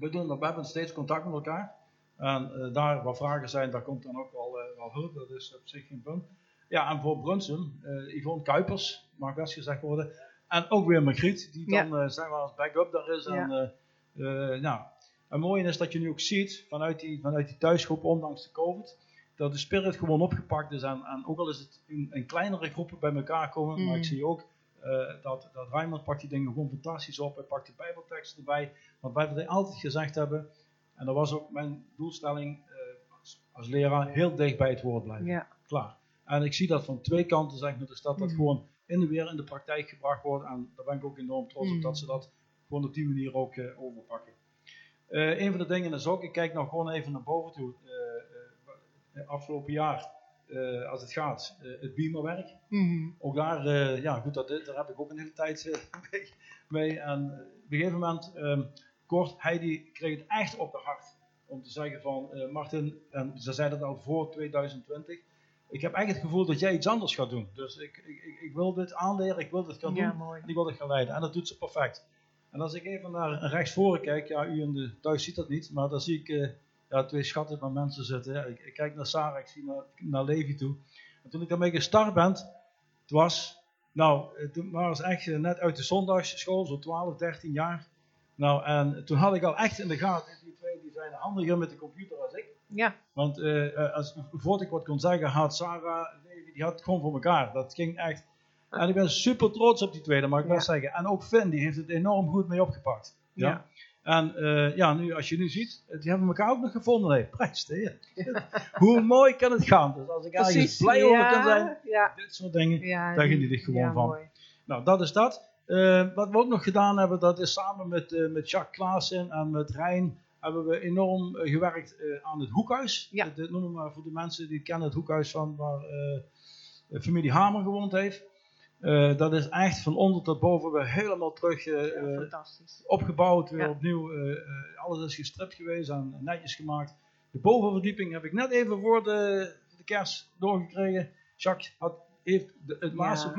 we, doen, we hebben steeds contact met elkaar. En eh, daar waar vragen zijn, daar komt dan ook wel, eh, wel hulp. Dat is op zich geen punt. Ja, en voor Brunsum, eh Yvonne Kuipers, mag best gezegd worden. En ook weer Margriet, die dan eh zeg maar als backup daar is. En, eh, eh, nou, het mooie is dat je nu ook ziet vanuit die, vanuit die thuisgroep, ondanks de COVID, dat de spirit gewoon opgepakt is. En, en ook al is het in, in kleinere groepen bij elkaar komen, maar ik Mm. zie ook eh, dat, dat Raymond pakt die dingen gewoon fantastisch op. Hij pakt de bijbeltekst erbij. Want wij wat altijd gezegd hebben, en dat was ook mijn doelstelling eh, als, leraar, heel dicht bij het woord blijven. Ja. Klaar. En ik zie dat van twee kanten, zeg maar, dus dat dat Mhm. gewoon in de weer in de praktijk gebracht wordt. En daar ben ik ook enorm trots op Mhm. dat ze dat gewoon op die manier ook eh, overpakken. Een van de dingen is ook, ik kijk nog gewoon even naar boven toe. Eh, afgelopen jaar, eh, als het gaat, eh, het Beamerwerk. Mhm. Ook daar, ja goed, dat, daar heb ik ook een hele tijd (laughs) mee, mee. En op een gegeven moment, ehm, kort, Heidi kreeg het echt op de hart om te zeggen van, Martin, en ze zei dat al voor 2020, ik heb echt het gevoel dat jij iets anders gaat doen. Dus ik, ik, ik, wil dit aanleren, ik wil dit gaan doen Ja, mooi. en ik wil dit gaan leiden. En dat doet ze perfect. En als ik even naar rechtsvoren kijk, ja, u in de thuis ziet dat niet, maar dan zie ik ja, twee schatten van mensen zitten. Ik, ik kijk naar Sarah, ik zie naar, naar Levi toe. En toen ik daarmee gestart ben, het was, nou, eh, toen waren ze echt eh, net uit de zondagsschool, zo 12, 13 jaar. Nou, en toen had ik al echt in de gaten, die twee die zijn handiger met de computer als ik. Ja, Want eh, als, voordat ik wat kon zeggen, had Sarah, Levi, die had het gewoon voor elkaar. Dat ging echt. En ik ben super trots op die tweede, mag ik wel Ja. zeggen. En ook Finn, die heeft het enorm goed mee opgepakt. Ja. Ja. En eh, ja, nu, als je nu ziet, die hebben elkaar ook nog gevonden. Nee, prijs de heer. (laughs) Hoe mooi kan het gaan? Dus als ik ergens blij over ja, kan zijn, Ja, dit soort dingen, ja, daar die- geniet ik gewoon van. mooi. Nou, dat is dat. Eh, wat we ook nog gedaan hebben, dat is samen met, eh, met Jacques Klaassen en met Rijn, hebben we enorm gewerkt aan het hoekhuis. Ja. Dat noemen we maar voor de mensen die kennen het hoekhuis van waar familie Hamer gewoond heeft. Eh, dat is echt van onder tot boven weer helemaal terug eh, Ja, eh, opgebouwd, weer Ja. opnieuw. alles is gestript geweest en netjes gemaakt. De bovenverdieping heb ik net even voor de, de kerst doorgekregen. Jacques had, heeft de, het Ja. laatste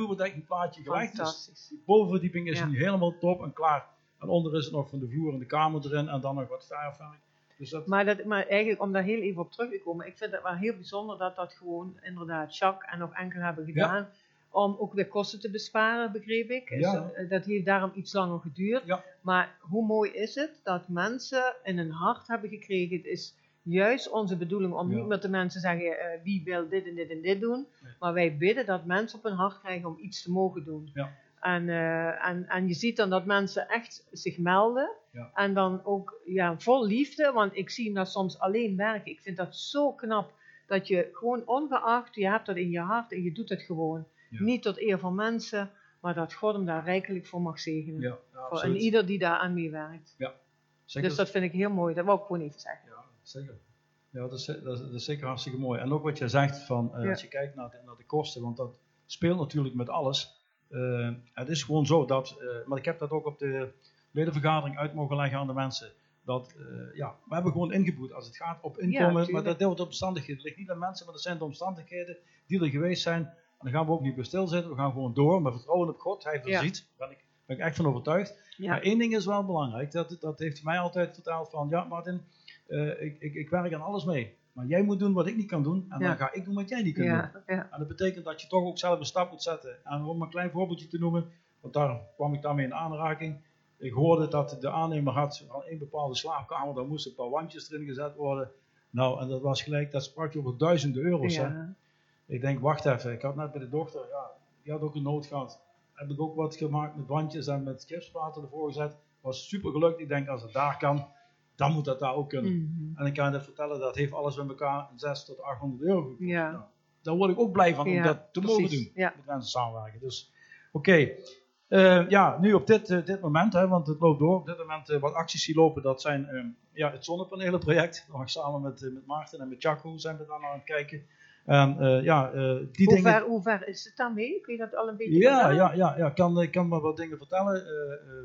plaatje gelegd. Dus de bovenverdieping is Ja. nu helemaal top en klaar. En onder is het nog van de vloer en de kamer erin en dan nog wat verfwerk. Dus dat, Maar, dat, maar eigenlijk, om daar heel even op terug te komen, ik vind het wel heel bijzonder dat dat gewoon inderdaad Jacques en nog enkel hebben gedaan. Om ook weer kosten te besparen, begreep ik. Dus, Ja. eh, dat heeft daarom iets langer geduurd. Ja. Maar hoe mooi is het dat mensen in hun hart hebben gekregen. Het is juist onze bedoeling om Ja. niet meer de mensen te zeggen eh, wie wil dit en dit en dit doen. Nee. Maar wij bidden dat mensen op hun hart krijgen om iets te mogen doen. Ja. En, eh, en, en je ziet dan dat mensen echt zich melden. Ja. En dan ook ja, vol liefde, want ik zie dat soms alleen werken. Ik vind dat zo knap dat je gewoon ongeacht, je hebt dat in je hart en je doet het gewoon. Ja. Niet tot eer van mensen, maar dat God hem daar rijkelijk voor mag zegenen. ja, ja, voor en ieder die daar aan meewerkt. Zeker. Dus dat vind ik heel mooi, dat wil ik gewoon even zeggen. Ja, zeker. Ja, dat is, dat, is, dat is zeker hartstikke mooi. En ook wat je zegt, van, eh, Ja. als je kijkt naar de, naar de kosten, want dat speelt natuurlijk met alles. Eh, het is gewoon zo dat, eh, maar ik heb dat ook op de ledenvergadering uit mogen leggen aan de mensen. Dat, ja, we hebben gewoon ingeboet als het gaat op inkomen, maar dat deelt op omstandigheden. Het ligt niet aan mensen, maar dat zijn de omstandigheden die er geweest zijn. En daar gaan we ook niet bij stilzitten, we gaan gewoon door, met vertrouwen op God. Hij voorziet, daar ben ik, ben ik echt van overtuigd. Maar één ding is wel belangrijk, dat, dat heeft hij mij altijd verteld van, ja Martin, eh, ik, ik, ik werk aan alles mee. Maar jij moet doen wat ik niet kan doen en Ja. dan ga ik doen wat jij niet kunt doen. Ja. En dat betekent dat je toch ook zelf een stap moet zetten. En om een klein voorbeeldje te noemen, want daar kwam ik daarmee in aanraking. Ik hoorde dat de aannemer had van een bepaalde slaapkamer, daar moesten een paar wandjes erin gezet worden. Nou, en dat was gelijk, dat sprak je over duizenden euro's. Hè? Ja. Ik denk, wacht even, ik had net bij de dochter, ja, die had ook een nood gehad. Heb ik ook wat gemaakt met wandjes en met gipsplaten ervoor gezet. Was super gelukt. Ik denk, als het daar kan. dan moet dat daar ook kunnen. Mhm. En ik kan je vertellen, dat heeft alles bij elkaar een 6 tot 800 euro gekost. Ja. Nou, daar word ik ook blij van om Ja, dat te mogen doen. Ja. Met mensen samenwerken. Dus, oké. Eh, ja, nu op dit, eh, dit moment, hè, want het loopt door. Op dit moment eh, wat acties die lopen, dat zijn ehm, ja, het zonnepanelenproject. (laughs) Samen met, met Maarten en met Jaco zijn we daar naar aan het kijken. En eh, ja, eh, die Hoe, dingen... ver, hoe ver is het daarmee? Kun je dat al een beetje Ja, vertellen? ja, ja, ja. Ik kan, ik kan maar wat dingen vertellen. Eh, eh,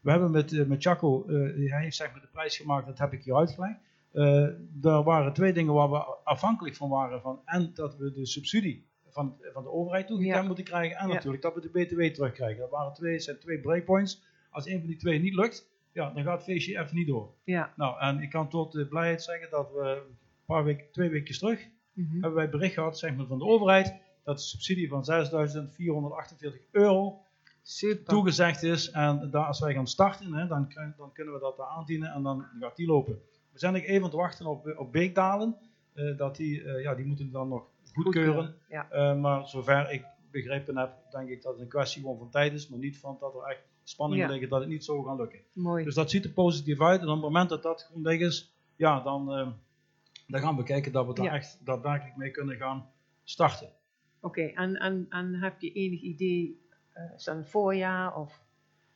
we hebben met, eh, met Chaco, eh, hij heeft zeg maar de prijs gemaakt, dat heb ik hier uitgelegd. Eh er waren twee dingen waar we afhankelijk van waren. Van, en dat we de subsidie van, van de overheid toegekend Ja. moeten krijgen. En Ja. natuurlijk dat we de BTW terugkrijgen. Dat waren twee, zijn twee breakpoints. Als een van die twee niet lukt, ja, dan gaat het feestje even niet door. Ja. Nou, en ik kan tot blijheid zeggen dat we een paar weken, twee weken terug, Mhm. hebben wij bericht gehad zeg maar, van de overheid dat de subsidie van 6.448 euro Super. toegezegd is. En daar, als wij gaan starten, hè, dan, dan kunnen we dat daar aandienen en dan gaat die lopen. We zijn nog even aan het wachten op, op Beekdalen. eh, dat die, eh, ja, die moeten dan nog goedkeuren. Ja. Eh, maar zover ik begrepen heb, denk ik dat het een kwestie gewoon van tijd is. Maar niet van dat er echt spanningen Ja. liggen dat het niet zo gaan lukken. Mooi. Dus dat ziet er positief uit. En op het moment dat dat gewoon weg is, ja, dan, dan gaan we kijken dat we daar Ja. echt daadwerkelijk mee kunnen gaan starten. Oké, en, en, en heb je enig idee, eh is dat een voorjaar of...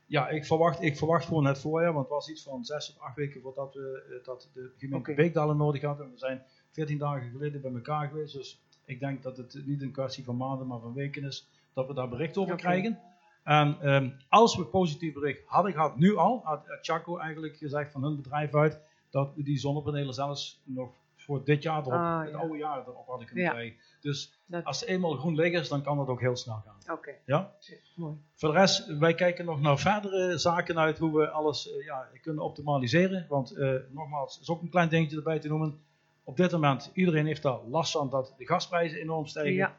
Ja, ik verwacht, ik verwacht gewoon het voorjaar, want het was iets van zes tot acht weken voordat we eh, dat de gemeente Oké. Beekdalen nodig hadden. We zijn veertien dagen geleden bij elkaar geweest, dus ik denk dat het niet een kwestie van maanden, maar van weken is dat we daar bericht over krijgen. En ehm, als we positief bericht hadden gehad, nu al, had Chaco eigenlijk gezegd van hun bedrijf uit, dat die zonnepanelen zelfs nog voor dit jaar erop, Ah, het ja. oude jaar erop hadden kunnen Ja. krijgen. Dus Dat- als ze eenmaal groen liggen is, dan kan dat ook heel snel gaan. Oké, Ja? mooi. Voor de rest, wij kijken nog naar verdere zaken uit hoe we alles eh, ja, kunnen optimaliseren. Want eh, nogmaals, is ook een klein dingetje erbij te noemen. Op dit moment, iedereen heeft daar last van dat de gasprijzen enorm stijgen. Ja,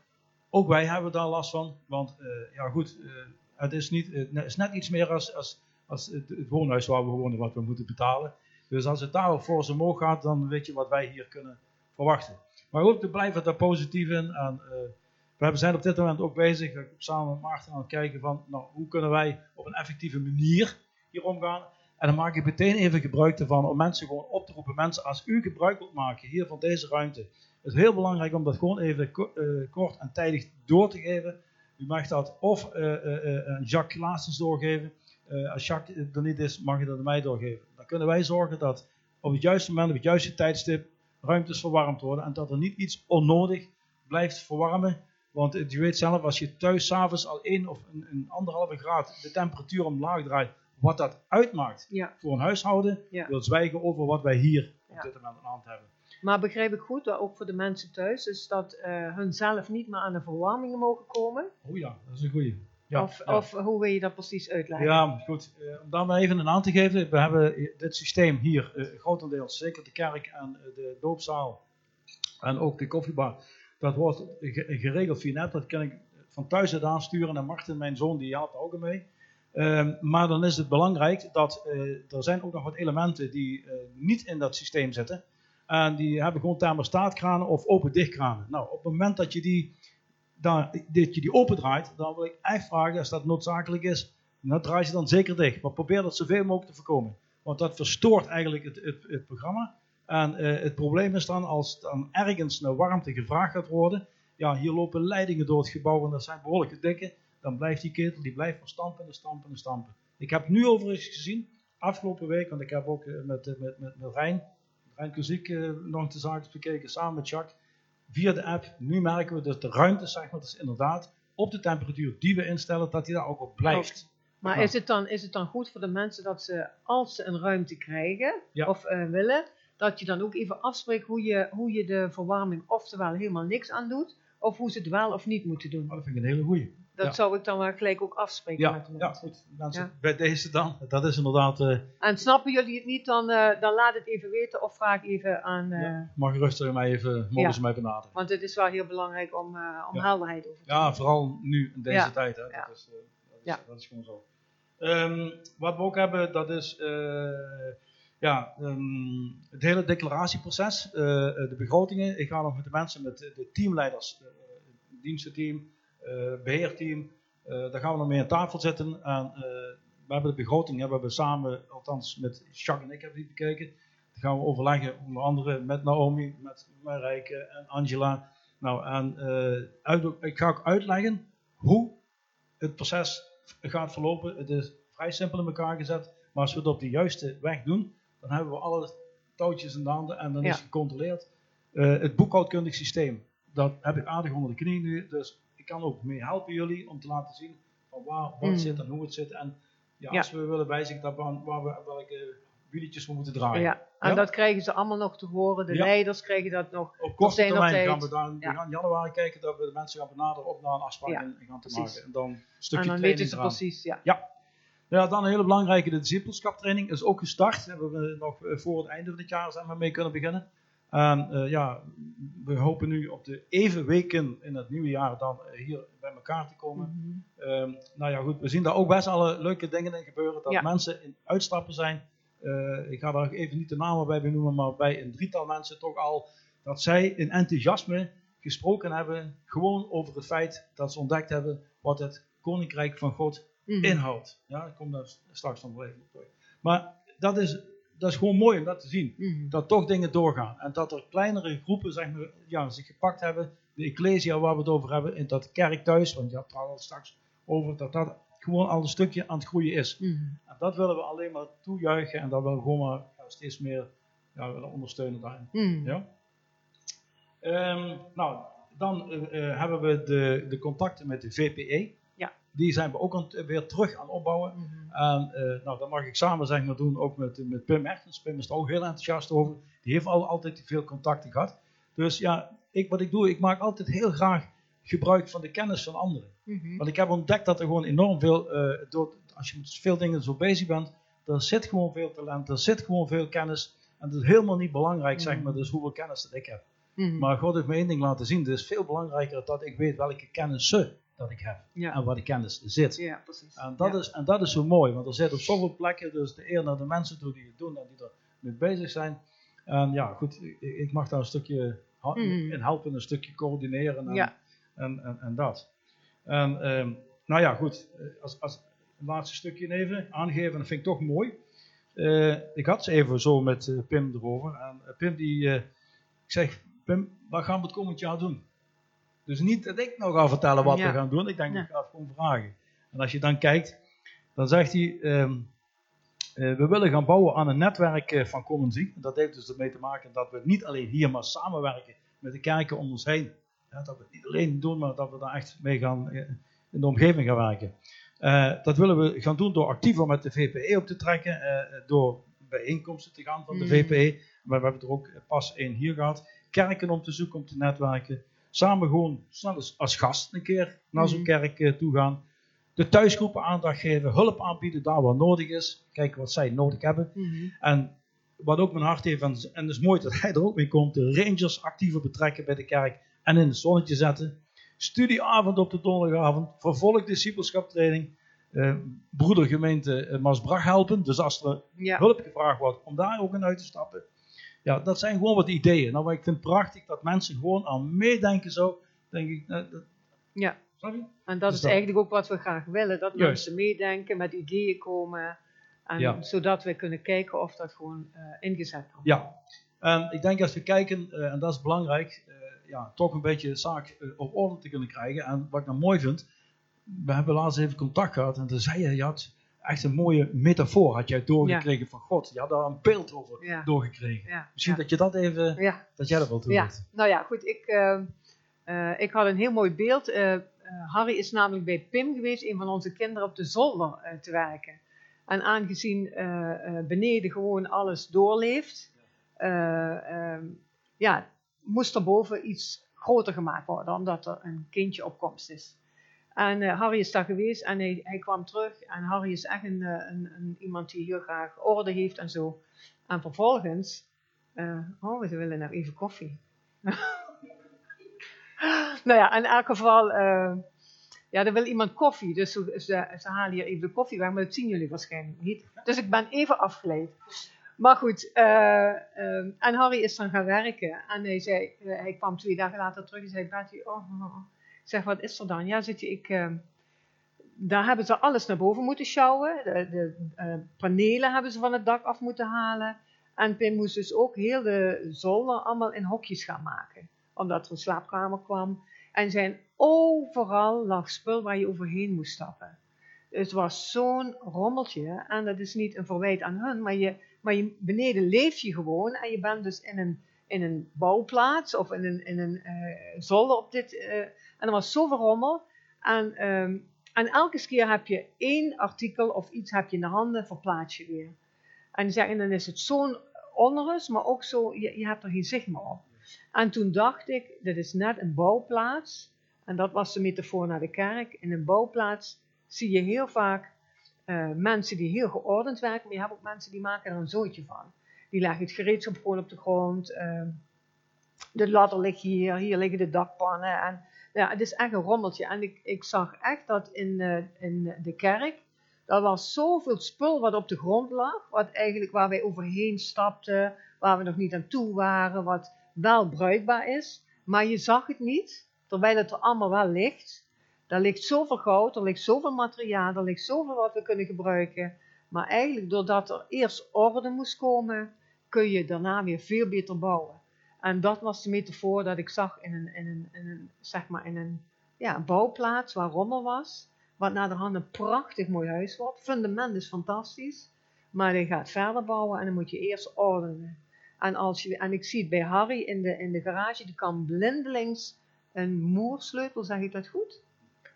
Ook wij hebben daar last van. Want eh, ja goed, het is, niet, het is net iets meer als, als, als het, het woonhuis waar we wonen wat we moeten betalen. Dus als het daar voor zijn omhoog gaat, dan weet je wat wij hier kunnen verwachten. Maar goed, we blijven daar positief in. Eh, we zijn op dit moment ook bezig, samen met Maarten aan het kijken van, nou, hoe kunnen wij op een effectieve manier hier omgaan. En dan maak ik meteen even gebruik ervan om mensen gewoon op te roepen. Mensen, als u gebruik wilt maken hier van deze ruimte, het is heel belangrijk om dat gewoon even eh, kort en tijdig door te geven. U mag dat of eh, aan Jacques Klaasens doorgeven. Als Jacques er niet is, mag je dat aan mij doorgeven. Dan kunnen wij zorgen dat op het juiste moment, op het juiste tijdstip, ruimtes verwarmd worden. En dat er niet iets onnodig blijft verwarmen. Want je weet zelf, als je thuis s'avonds al 1 of een, een anderhalve graad de temperatuur omlaag draait, wat dat uitmaakt ja. voor een huishouden, Ja. wil zwijgen over wat wij hier op Ja. dit moment aan de hand hebben. Maar begrijp ik goed, ook voor de mensen thuis, is dat eh hun zelf niet meer aan de verwarming mogen komen? Oh ja, dat is een goeie. Ja, of, ja. of hoe wil je dat precies uitleggen? Ja, goed. Eh, om daar maar even een aan te geven. We hebben dit systeem hier, eh, grotendeels, zeker de kerk en eh, de doopzaal en ook de koffiebar. Dat wordt ge- geregeld via net. Dat kan ik van thuis uit aansturen. En Martin, mijn zoon, die helpt ook mee. Ehm, maar dan is het belangrijk dat er zijn ook nog wat elementen die niet in dat systeem zitten. En die hebben gewoon thermostaatkranen of open-dichtkranen. Nou, op het moment dat je die, dan, dat je die opendraait, dan wil ik echt vragen, als dat noodzakelijk is, dan draai je dan zeker dicht. Maar probeer dat zoveel mogelijk te voorkomen. Want dat verstoort eigenlijk het, het, het programma. En eh, het probleem is dan, als dan ergens naar warmte gevraagd gaat worden, ja, hier lopen leidingen door het gebouw en dat zijn behoorlijke dikke, dan blijft die ketel, die blijft maar stampen en stampen en stampen. Ik heb nu overigens gezien, afgelopen week, want ik heb ook eh, met, eh, met, met, met Rijn, Rijn Kuziek, nog de zaken bekeken, samen met Jacques, via de app. Nu merken we dat de ruimte, zeg maar, dus inderdaad, op de temperatuur die we instellen, dat die daar ook op blijft. Maar Ja. is, het dan, is het dan goed voor de mensen dat ze, als ze een ruimte krijgen Ja. of eh, willen, dat je dan ook even afspreekt hoe je, hoe je de verwarming oftewel helemaal niks aan doet, of hoe ze het wel of niet moeten doen? Maar dat vind ik een hele goeie. Dat Ja. zou ik dan wel gelijk ook afspreken Ja, met de ja, goed. Ja. bij deze dan, dat is inderdaad, eh, En snappen jullie het niet, dan, eh, dan laat het even weten of vraag even aan. Ja. mag rustig mij even, mogen ze mij benaderen. Want het is wel heel belangrijk om, om Ja. helderheid over te Ja, vooral nu in deze tijd. Hè. Ja. Dat, is, dat, is, Ja. dat is gewoon zo. Ehm, wat we ook hebben, dat is ja, ehm, het hele declaratieproces, de begrotingen. Ik ga nog met de mensen, met de, de teamleiders, het dienstenteam, beheerteam, eh, daar gaan we nog mee aan tafel zitten. En, eh, we hebben de begroting hebben we samen, althans met Jacques en ik hebben die bekeken. gaan we overleggen, onder andere met Naomi, met Marijke en Angela. Nou, en eh, uit, ik ga ook uitleggen hoe het proces gaat verlopen. Het is vrij simpel in elkaar gezet, maar als we het op de juiste weg doen, dan hebben we alle touwtjes in de handen en dan Ja. is gecontroleerd. Eh, het boekhoudkundig systeem, dat heb ik aardig onder de knie nu, dus ik kan ook mee helpen jullie om te laten zien van waar wat Mm. zit en hoe het zit. En ja, Ja. als we willen wijzigen dat waar, waar we welke wieletjes we moeten draaien. Ja, en Ja? dat krijgen ze allemaal nog te horen. De Ja. leiders krijgen dat nog. Op korte termijn gaan we dan we Ja. gaan in januari kijken dat we de mensen gaan benaderen op naar een afspraak Ja, en gaan te precies. maken. En dan een En stukje dan training weten ze precies, ja. Ja, dan een hele belangrijke, de discipelschaptraining is ook gestart. Hebben we nog eh, voor het einde van dit jaar zijn we mee kunnen beginnen. En eh, ja, we hopen nu op de even weken in het nieuwe jaar dan eh, hier bij elkaar te komen. Mhm. Ehm, nou ja, goed, we zien daar ook best alle leuke dingen in gebeuren. Dat Ja. mensen in uitstappen zijn. Eh, ik ga daar even niet de namen bij benoemen, maar bij een drietal mensen toch al. Dat zij in enthousiasme gesproken hebben. Gewoon over het feit dat ze ontdekt hebben wat het koninkrijk van God Mhm. inhoudt. Ja, ik kom daar straks nog wel even op terug. Maar dat is, dat is gewoon mooi om dat te zien. Mhm. Dat toch dingen doorgaan. En dat er kleinere groepen zeg maar, ja, zich gepakt hebben. De ecclesia waar we het over hebben. In dat kerk thuis. Want je had het al straks over. Dat dat gewoon al een stukje aan het groeien is. Mhm. En dat willen we alleen maar toejuichen. En dat willen we gewoon maar ja, steeds meer ja, willen ondersteunen daarin. Mhm. Ja? Ehm, nou, dan eh, eh, hebben we de, de contacten met de VPE. Die zijn we ook aan het- weer terug aan opbouwen. Mhm. En eh, nou, dat mag ik samen zeg maar doen, ook met, met Pim Ertens. Pim is er ook heel enthousiast over. Die heeft al, altijd veel contacten gehad. Dus ja, ik, wat ik doe, ik maak altijd heel graag gebruik van de kennis van anderen. Mhm. Want ik heb ontdekt dat er gewoon enorm veel, eh, door, als je met veel dingen zo bezig bent, er zit gewoon veel talent, er zit gewoon veel kennis. En het is helemaal niet belangrijk, zeg maar, dus hoeveel kennis dat ik heb. Mhm. Maar God heeft me één ding laten zien. Het is veel belangrijker dat ik weet welke kennissen dat ik heb. Ja. En waar die kennis zit. ja, precies. En dat, Ja. is, en dat is zo mooi, want er zit op zoveel plekken dus de eer naar de mensen toe die het doen en die er mee bezig zijn. En ja, goed, ik, ik mag daar een stukje ha- Mm. in helpen, een stukje coördineren en, Ja. en, en, en dat. En ehm, nou ja, goed, als, als een laatste stukje even aangeven, dat vind ik toch mooi. Eh, ik had ze even zo met eh, Pim erover. En eh, Pim die, ik zeg, Pim, wat gaan we het komend jaar doen? Dus niet dat ik nou ga vertellen wat Ja. we gaan doen. Ik denk, Ja. ik ga het gewoon vragen. En als je dan kijkt, dan zegt hij, ehm, eh, we willen gaan bouwen aan een netwerk eh, van Common Zie. Dat heeft dus ermee te maken dat we niet alleen hier maar samenwerken met de kerken om ons heen. Ja, dat we het niet alleen doen, maar dat we daar echt mee gaan eh, in de omgeving gaan werken. Dat willen we gaan doen door actiever met de VPE op te trekken, door bijeenkomsten te gaan van de Mm. VPE. Maar we hebben er ook pas één hier gehad. Kerken om te zoeken, om te netwerken. Samen gewoon snel eens als gast een keer naar zo'n Mm. kerk eh, toe gaan. De thuisgroepen aandacht geven, hulp aanbieden daar waar nodig is. Kijken wat zij nodig hebben. Mhm. En wat ook mijn hart heeft, en, en het is mooi dat (laughs) hij er ook mee komt, de rangers actiever betrekken bij de kerk en in het zonnetje zetten. Studieavond op de donderdagavond, vervolg discipelschaptraining, eh, broedergemeente eh, Maasbrach helpen. Dus als er Ja. hulp gevraagd wordt, om daar ook in uit te stappen. Ja, dat zijn gewoon wat ideeën. Nou, maar ik vind het prachtig dat mensen gewoon aan meedenken zo. Denk ik, eh, dat, ja. je? En dat Dus is dat- eigenlijk ook wat we graag willen. Dat Juist. mensen meedenken, met ideeën komen. En Ja. zodat we kunnen kijken of dat gewoon eh, ingezet kan. Ja, en ik denk als we kijken, eh, en dat is belangrijk, ja, toch een beetje de zaak op orde te kunnen krijgen. En wat ik nou mooi vind, we hebben laatst even contact gehad en toen zei je, had echt een mooie metafoor had jij doorgekregen van God. Je had daar een beeld over Ja. doorgekregen. Ja. Misschien dat je dat even, dat jij dat wel toe Ja, doet. nou ja, goed. Ik, eh, eh, ik had een heel mooi beeld. Eh, eh, Harry is namelijk bij Pim geweest, een van onze kinderen, op de zolder te werken. En aangezien beneden gewoon alles doorleeft, eh, ehm, ja, moest er boven iets groter gemaakt worden, omdat er een kindje op komst is. En eh, Harry is daar geweest en hij, hij kwam terug. En Harry is echt een, eh, een, een, iemand die heel graag orde heeft en zo. En vervolgens, eh, oh, we willen nou even koffie. (laughs) nou ja, in elk geval, ja, er wil iemand koffie. Dus ze, ze, halen hier even de koffie weg, maar dat zien jullie waarschijnlijk niet. Dus ik ben even afgeleid. Maar goed, en Harry is dan gaan werken. En hij, zei, hij kwam twee dagen later terug en zei, Betty, oh, oh, oh. Ik zeg, wat is er dan? Ja, zit je, ik... eh, daar hebben ze alles naar boven moeten sjouwen. De, de eh, panelen hebben ze van het dak af moeten halen. En Pim moest dus ook heel de zolder allemaal in hokjes gaan maken. Omdat er een slaapkamer kwam. En zijn overal lag spul waar je overheen moest stappen. Het was zo'n rommeltje. En dat is niet een verwijt aan hun. Maar, je, maar je, beneden leef je gewoon. En je bent dus in een, in een bouwplaats. Of in een, in een uh, zolder op dit. Uh, en er was zoveel rommel. En, um, en elke keer heb je één artikel of iets heb je in de handen. Verplaats je weer. En, zeggen, dan is het zo'n onrust. Maar ook zo. Je, je hebt er geen zicht meer op. En toen dacht ik, dit is net een bouwplaats. En dat was de metafoor naar de kerk. In een bouwplaats zie je heel vaak uh, mensen die heel geordend werken. Maar je hebt ook mensen die maken er een zootje van. Die leggen het gereedschap gewoon op de grond. Uh, de ladder ligt hier, hier liggen de dakpannen. En, ja, het is echt een rommeltje. En ik, ik zag echt dat in, uh, in de kerk, er was zoveel spul wat op de grond lag. Wat eigenlijk waar wij overheen stapten, waar we nog niet aan toe waren. Wat wel bruikbaar is, maar je zag het niet, terwijl het er allemaal wel ligt. Er ligt zoveel goud, er ligt zoveel materiaal, er ligt zoveel wat we kunnen gebruiken. Maar eigenlijk doordat er eerst orde moest komen, kun je daarna weer veel beter bouwen. En dat was de metafoor dat ik zag in een, in een, in een, zeg maar in een ja, bouwplaats waar rommel was. Wat naar de hand een prachtig mooi huis wordt. Fundament is fantastisch. Maar je gaat verder bouwen en dan moet je eerst ordenen. En, als je, en ik zie bij Harry in de, in de garage, die kan blindelings een moersleutel, zeg ik dat goed?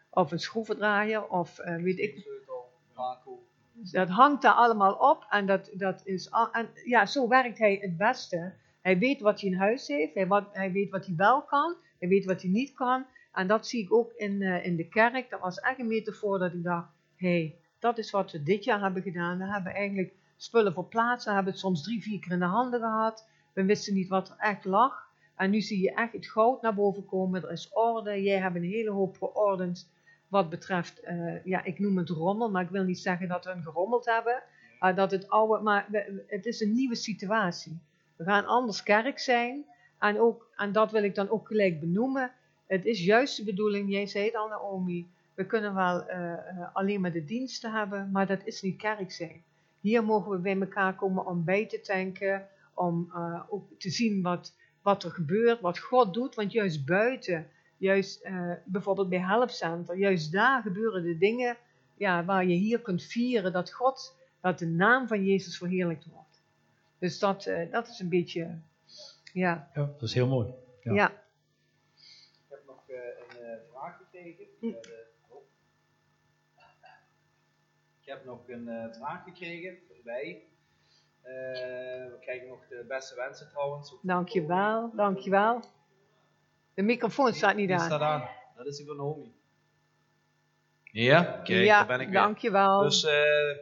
Of een schroevendraaier, of uh, weet ik. Sleutel. Dat hangt daar allemaal op en dat, dat is. En ja, zo werkt hij het beste. Hij weet wat hij in huis heeft, hij, wat, hij weet wat hij wel kan, hij weet wat hij niet kan. En dat zie ik ook in, uh, in de kerk. Dat was echt een metafoor dat ik dacht: hé, hey, dat is wat we dit jaar hebben gedaan. We hebben eigenlijk spullen verplaatst. We hebben het soms drie, vier keer in de handen gehad. We wisten niet wat er echt lag. En nu zie je echt het goud naar boven komen. Er is orde. Jij hebt een hele hoop geordend wat betreft, uh, ja, ik noem het rommel, maar ik wil niet zeggen dat we hem gerommeld hebben. Dat het oude, maar het is een nieuwe situatie. We gaan anders kerk zijn. En, ook, en dat wil ik dan ook gelijk benoemen. Het is juist de bedoeling, jij zei het al Naomi, we kunnen wel uh, alleen maar de diensten hebben, maar dat is niet kerk zijn. Hier mogen we bij elkaar komen om bij te tanken, om ook te zien wat, wat er gebeurt, wat God doet. Want juist buiten, juist uh, bijvoorbeeld bij Helpcenter, juist daar gebeuren de dingen ja, waar je hier kunt vieren dat God, dat de naam van Jezus verheerlijkt wordt. Dus dat, uh, dat is een beetje, ja. Ja, dat is heel mooi. Ja. ja. Ik heb nog een vraag gekregen. Hm. Ik heb nog een uh, vraag gekregen bij. Uh, we krijgen nog de beste wensen trouwens. Dankjewel, dankjewel. De microfoon staat niet Die aan. staat aan. Dat is die van Naomi. Ja, kijk, ja, daar ben ik weer. dankjewel. Dus uh,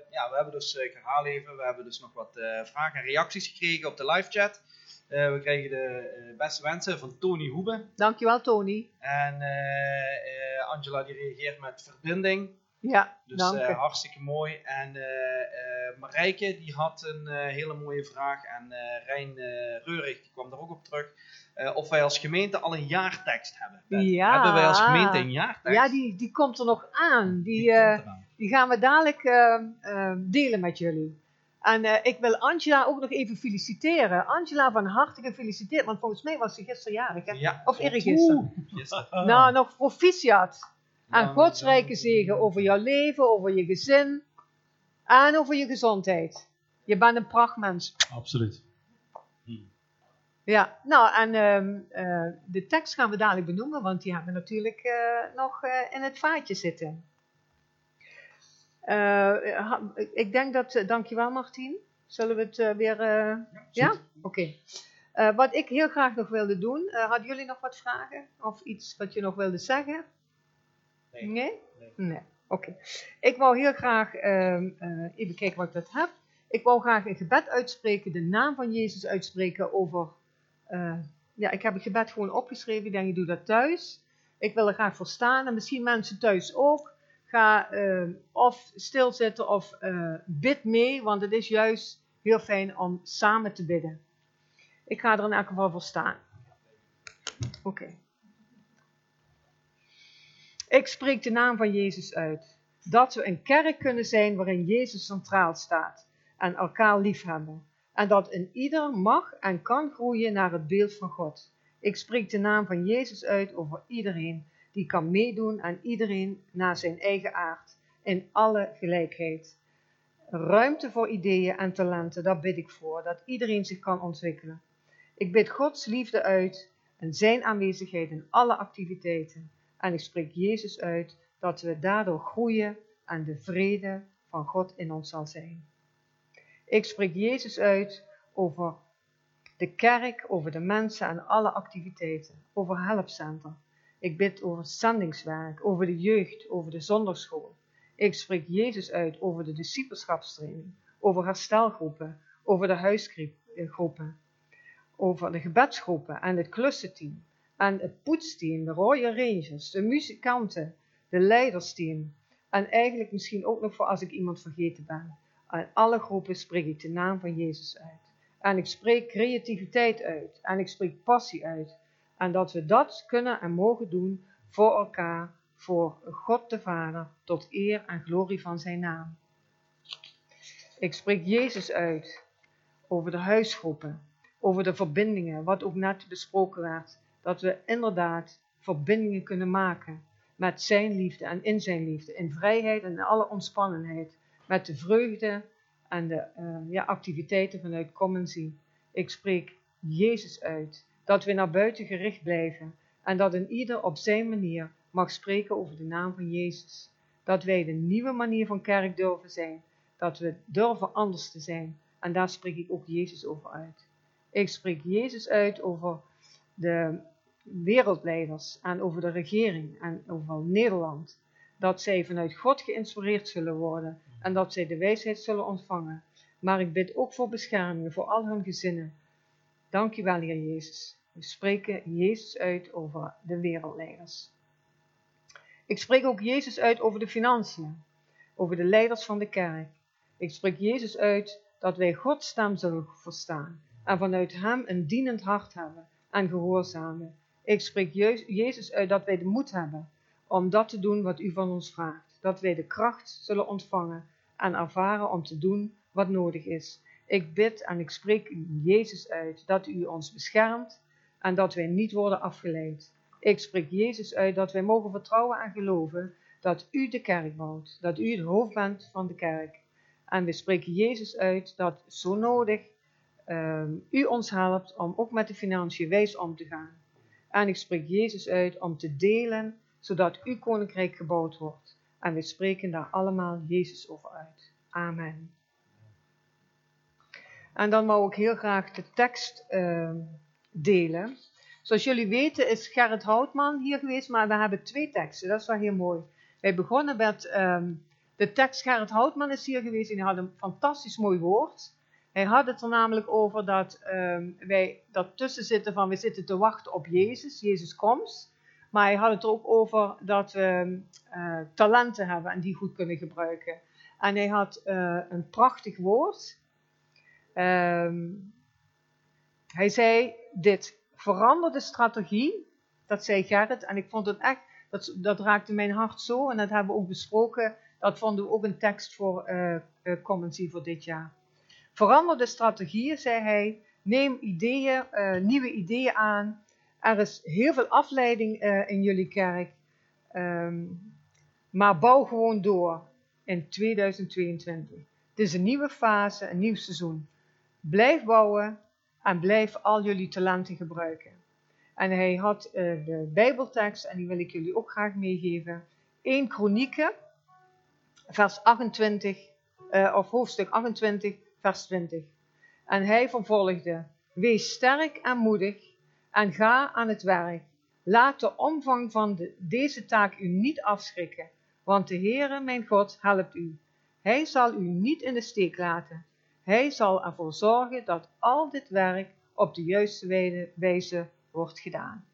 ja, we hebben dus, ik herhaal even, we hebben dus nog wat vragen en reacties gekregen op de live chat. we krijgen de beste wensen van Tony Hoebe. Dankjewel Tony. En Angela die reageert met verbinding. Ja, dus uh, hartstikke mooi. En uh, uh, Marijke die had een hele mooie vraag. En Rijn Reurig die kwam er ook op terug. of wij als gemeente al een jaartekst hebben. Ja. Hebben wij als gemeente een jaartekst? Ja, die, die komt er nog aan. Die, Die die gaan we dadelijk delen met jullie. En ik wil Angela ook nog even feliciteren. Angela, van harte gefeliciteerd. Want volgens mij was ze gisteren jarig. Hè? Ja, Of eergisteren. Gisteren. Nou, nog proficiat. En Ja, Gods rijke zegen over jouw leven, over je gezin en over je gezondheid. Je bent een prachtmens. Absoluut. Ja, nou en ehm, eh, de tekst gaan we dadelijk benoemen, want die hebben we natuurlijk eh, nog eh, in het vaatje zitten. Ik denk dat, dankjewel Martien. Zullen we het weer, eh, ja? Oké. Wat ik heel graag nog wilde doen, hadden jullie nog wat vragen? Of iets wat je nog wilde zeggen? Nee. Nee? Oké. Ik wou heel graag, ehm, eh, even kijken wat ik dat heb. Ik wou graag een gebed uitspreken, de naam van Jezus uitspreken over, eh, ja, ik heb het gebed gewoon opgeschreven, ik denk ik doe dat thuis. Ik wil er graag voor staan en misschien mensen thuis ook. Ga eh, of stilzitten of eh, bid mee, want het is juist heel fijn om samen te bidden. Ik ga er in elk geval voor staan. Oké. Ik spreek de naam van Jezus uit. Dat we een kerk kunnen zijn waarin Jezus centraal staat en elkaar liefhebben. En dat een ieder mag en kan groeien naar het beeld van God. Ik spreek de naam van Jezus uit over iedereen die kan meedoen aan iedereen naar zijn eigen aard, in alle gelijkheid. Ruimte voor ideeën en talenten, daar bid ik voor, dat iedereen zich kan ontwikkelen. Ik bid Gods liefde uit en zijn aanwezigheid in alle activiteiten. En ik spreek Jezus uit dat we daardoor groeien en de vrede van God in ons zal zijn. Ik spreek Jezus uit over de kerk, over de mensen en alle activiteiten, over helpcenter. Ik bid over zendingswerk, over de jeugd, over de zonderschool. Ik spreek Jezus uit over de discipelschapstraining, over herstelgroepen, over de huisgroepen, over de gebedsgroepen en het klussenteam en het poetsteam, de Royal Rangers, de muzikanten, de leidersteam en eigenlijk misschien ook nog voor als ik iemand vergeten ben. Aan alle groepen spreek ik de naam van Jezus uit. En ik spreek creativiteit uit. En ik spreek passie uit. En dat we dat kunnen en mogen doen voor elkaar, voor God de Vader, tot eer en glorie van zijn naam. Ik spreek Jezus uit over de huisgroepen, over de verbindingen, wat ook net besproken werd. Dat we inderdaad verbindingen kunnen maken met zijn liefde en in zijn liefde, in vrijheid en in alle ontspannenheid, met de vreugde en de uh, ja, activiteiten vanuit Zien. Ik spreek Jezus uit, dat we naar buiten gericht blijven en dat een ieder op zijn manier mag spreken over de naam van Jezus. Dat wij de nieuwe manier van kerk durven zijn, dat we durven anders te zijn. En daar spreek ik ook Jezus over uit. Ik spreek Jezus uit over de wereldleiders en over de regering en over Nederland. Dat zij vanuit God geïnspireerd zullen worden en dat zij de wijsheid zullen ontvangen. Maar ik bid ook voor bescherming voor al hun gezinnen. Dank u wel, Heer Jezus. We spreken Jezus uit over de wereldleiders. Ik spreek ook Jezus uit over de financiën, over de leiders van de kerk. Ik spreek Jezus uit dat wij Gods stem zullen verstaan en vanuit Hem een dienend hart hebben en gehoorzamen. Ik spreek Jezus uit dat wij de moed hebben om dat te doen wat U van ons vraagt. Dat wij de kracht zullen ontvangen en ervaren om te doen wat nodig is. Ik bid en ik spreek Jezus uit dat u ons beschermt en dat wij niet worden afgeleid. Ik spreek Jezus uit dat wij mogen vertrouwen en geloven dat u de kerk bouwt, dat u het hoofd bent van de kerk. En we spreken Jezus uit dat zo nodig uh, u ons helpt om ook met de financiën wijs om te gaan. En ik spreek Jezus uit om te delen, zodat uw koninkrijk gebouwd wordt. En we spreken daar allemaal Jezus over uit. Amen. En dan wou ik heel graag de tekst uh, delen. Zoals jullie weten is Gerrit Houtman hier geweest, maar we hebben twee teksten. Dat is wel heel mooi. Wij begonnen met um, de tekst Gerrit Houtman is hier geweest en hij had een fantastisch mooi woord. Hij had het er namelijk over dat um, wij tussen zitten van we zitten te wachten op Jezus, Jezus komt. Maar hij had het er ook over dat we uh, talenten hebben en die goed kunnen gebruiken. En hij had uh, een prachtig woord. Um, hij zei dit, verander de strategie, dat zei Gerrit. En ik vond het echt, dat, dat raakte mijn hart zo. En dat hebben we ook besproken. Dat vonden we ook een tekst voor uh, Commency voor dit jaar. Verander de strategieën, zei hij. Neem ideeën, uh, nieuwe ideeën aan. Er is heel veel afleiding in jullie kerk. Um, maar bouw gewoon door in 2022. Het is een nieuwe fase, een nieuw seizoen. Blijf bouwen en blijf al jullie talenten gebruiken. En hij had uh, de Bijbeltekst, en die wil ik jullie ook graag meegeven. 1 Kronieken, vers 28, uh, of hoofdstuk 28, vers 20. En hij vervolgde, wees sterk en moedig en ga aan het werk. Laat de omvang van de, deze taak u niet afschrikken, want de Heere, mijn God, helpt u. Hij zal u niet in de steek laten. Hij zal ervoor zorgen dat al dit werk op de juiste wijze wordt gedaan.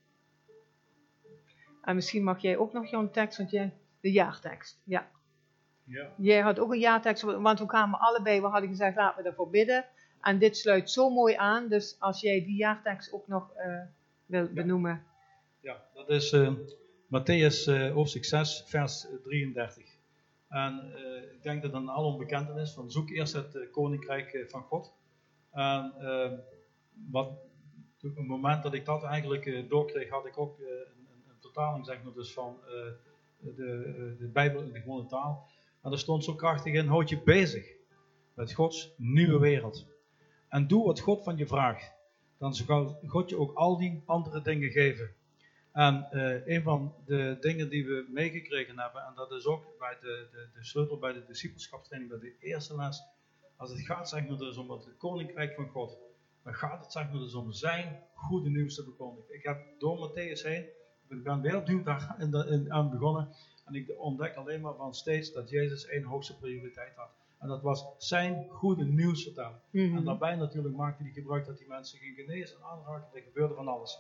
En misschien mag jij ook nog jouw tekst, want jij, de jaartekst, ja. Ja. Jij had ook een jaartekst, want we kwamen allebei, we hadden gezegd laten we ervoor bidden. En dit sluit zo mooi aan, dus als jij die jaartekst ook nog uh, wil benoemen. Ja, dat is uh, Matthäus uh, hoofdstuk 6, vers 33. En ik denk dat het aan allen bekend is van zoek eerst het koninkrijk van God En wat, op het moment dat ik dat eigenlijk doorkreeg, had ik ook uh, een, een, vertaling zeg maar, dus van de, de Bijbel in de gewone taal. En er stond zo krachtig in, houd je bezig met Gods nieuwe wereld. En doe wat God van je vraagt. Dan zal God je ook al die andere dingen geven. En een van de dingen die we meegekregen hebben, en dat is ook bij de, de, de sleutel bij de discipelschapstraining, bij de eerste les, als het gaat zeg maar, dus om het koninkrijk van God, dan gaat het zeg maar, dus om zijn goede nieuws te verkondigen. Ik heb door Matthäus heen, ik ben weer opnieuw daar in, aan begonnen, en ik ontdek alleen maar van steeds dat Jezus één hoogste prioriteit had. En dat was zijn goede nieuws vertellen. Mhm. En daarbij natuurlijk maakte hij gebruik dat die mensen gingen genezen en aanraken. Er gebeurde van alles.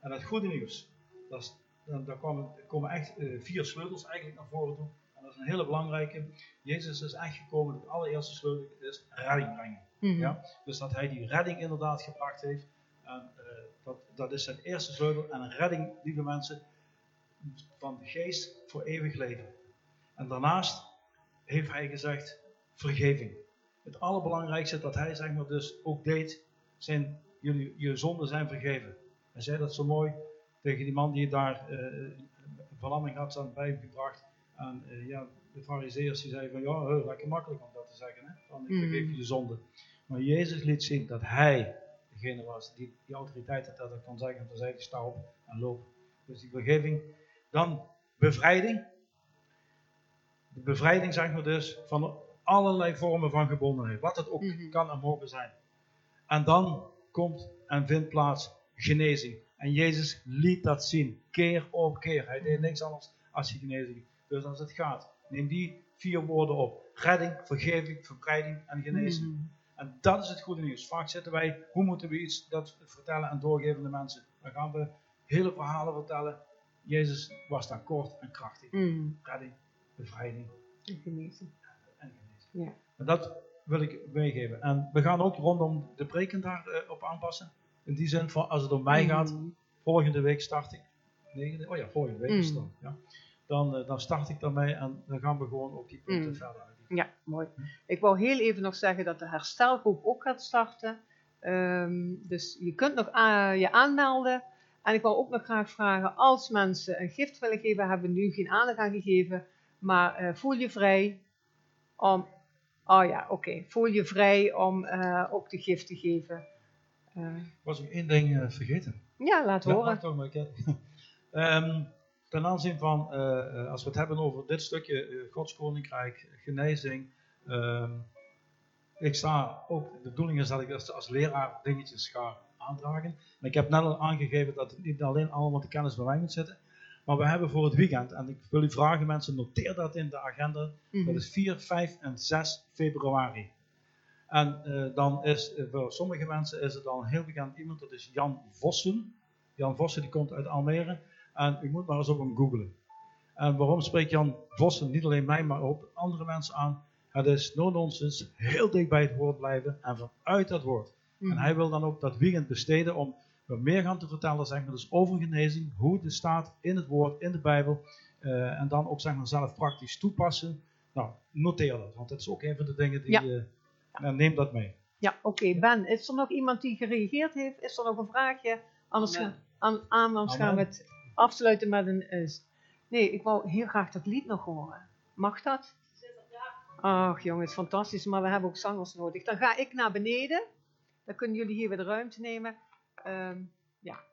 En dat goede nieuws, dat is, daar komen, komen echt uh, vier sleutels eigenlijk naar voren toe. En dat is een hele belangrijke. Jezus is echt gekomen, het allereerste sleutel is redding brengen. Mhm. Ja? Dus dat hij die redding inderdaad gebracht heeft. En, uh, dat, dat is zijn eerste sleutel. En een redding, lieve mensen, van de geest voor eeuwig leven. En daarnaast heeft hij gezegd, vergeving. Het allerbelangrijkste dat hij zeg maar dus ook deed, zijn jullie, je zonden zijn vergeven. Hij zei dat zo mooi tegen die man die daar uh, verlamming had aan bijgebracht. En uh, ja, de fariseërs die zeiden van ja, heel lekker makkelijk om dat te zeggen. Hè? Van ik vergeef je de zonde. Maar Jezus liet zien dat hij degene was die die autoriteit had dat hij kon zeggen. En toen zei hij sta op en loop. Dus die vergeving. Dan bevrijding. De bevrijding zeg maar dus van allerlei vormen van gebondenheid. Wat het ook Mm -hmm. kan en mogen zijn. En dan komt en vindt plaats genezing. En Jezus liet dat zien. Keer op keer. Hij deed niks anders als genezing. Dus als het gaat, neem die vier woorden op. Redding, vergeving, verbreiding en genezing. Mhm. En dat is het goede nieuws. Vaak zitten wij, hoe moeten we iets dat vertellen en doorgeven aan de mensen? Dan gaan we hele verhalen vertellen. Jezus was daar kort en krachtig. Mhm. Redding, bevrijding En genezing. en genezing. Ja. En dat wil ik meegeven. En we gaan ook rondom de preken daarop op aanpassen. In die zin van, als het om mij gaat, Mhm. volgende week start ik. Negende, oh ja, volgende week is Mm. dan. Ja. Dan, eh, dan start ik daarmee en dan gaan we gewoon op die punten Mm. verder uit. Ja, mooi. Ik wou heel even nog zeggen dat de herstelgroep ook gaat starten. Ehm, dus je kunt nog a- je aanmelden. En ik wou ook nog graag vragen, als mensen een gift willen geven, hebben we nu geen aandacht aan gegeven. Maar eh, voel je vrij om, oh ja, oké, voel je vrij om eh, ook de gift te geven. Ik was ook één ding vergeten. ja, laat Ja, horen. toch maar, ik- (laughs) Ehm, ten aanzien van, als we het hebben over dit stukje Gods Koninkrijk, genezing. ehm, ik sta ook, de bedoeling is dat ik als, als leraar dingetjes ga aandragen. En ik heb net al aangegeven dat het niet alleen allemaal de kennis bij mij moet zitten. Maar we hebben voor het weekend, en ik wil u vragen mensen, noteer dat in de agenda. Mhm. Dat is 4, 5 en 6 februari. En eh, dan is eh, voor sommige mensen is het dan een heel bekend iemand, dat is Jan Vossen. Jan Vossen die komt uit Almere. En u moet maar eens op hem googlen. En waarom spreekt Jan Vossen niet alleen mij, maar ook andere mensen aan? Het is no nonsense, heel dicht bij het woord blijven en vanuit dat woord. Mhm. En hij wil dan ook dat weekend besteden om wat meer gaan te vertellen, zeg maar, dus over genezing, hoe het staat in het woord, in de Bijbel. eh, en dan ook zeg maar, zelf praktisch toepassen. Nou, noteer dat, want dat is ook een van de dingen die. Ja. eh, nou, neem dat mee. Ja, oké. Ben, is er nog iemand die gereageerd heeft? Is er nog een vraagje? Anders, Amen. gaan, aan, aan, anders gaan we het afsluiten met een... eh, nee, ik wou heel graag dat lied nog horen. Mag dat? Ach jongens, fantastisch. Maar we hebben ook zangers nodig. Dan ga ik naar beneden. Dan kunnen jullie hier weer de ruimte nemen. Ehm, ja,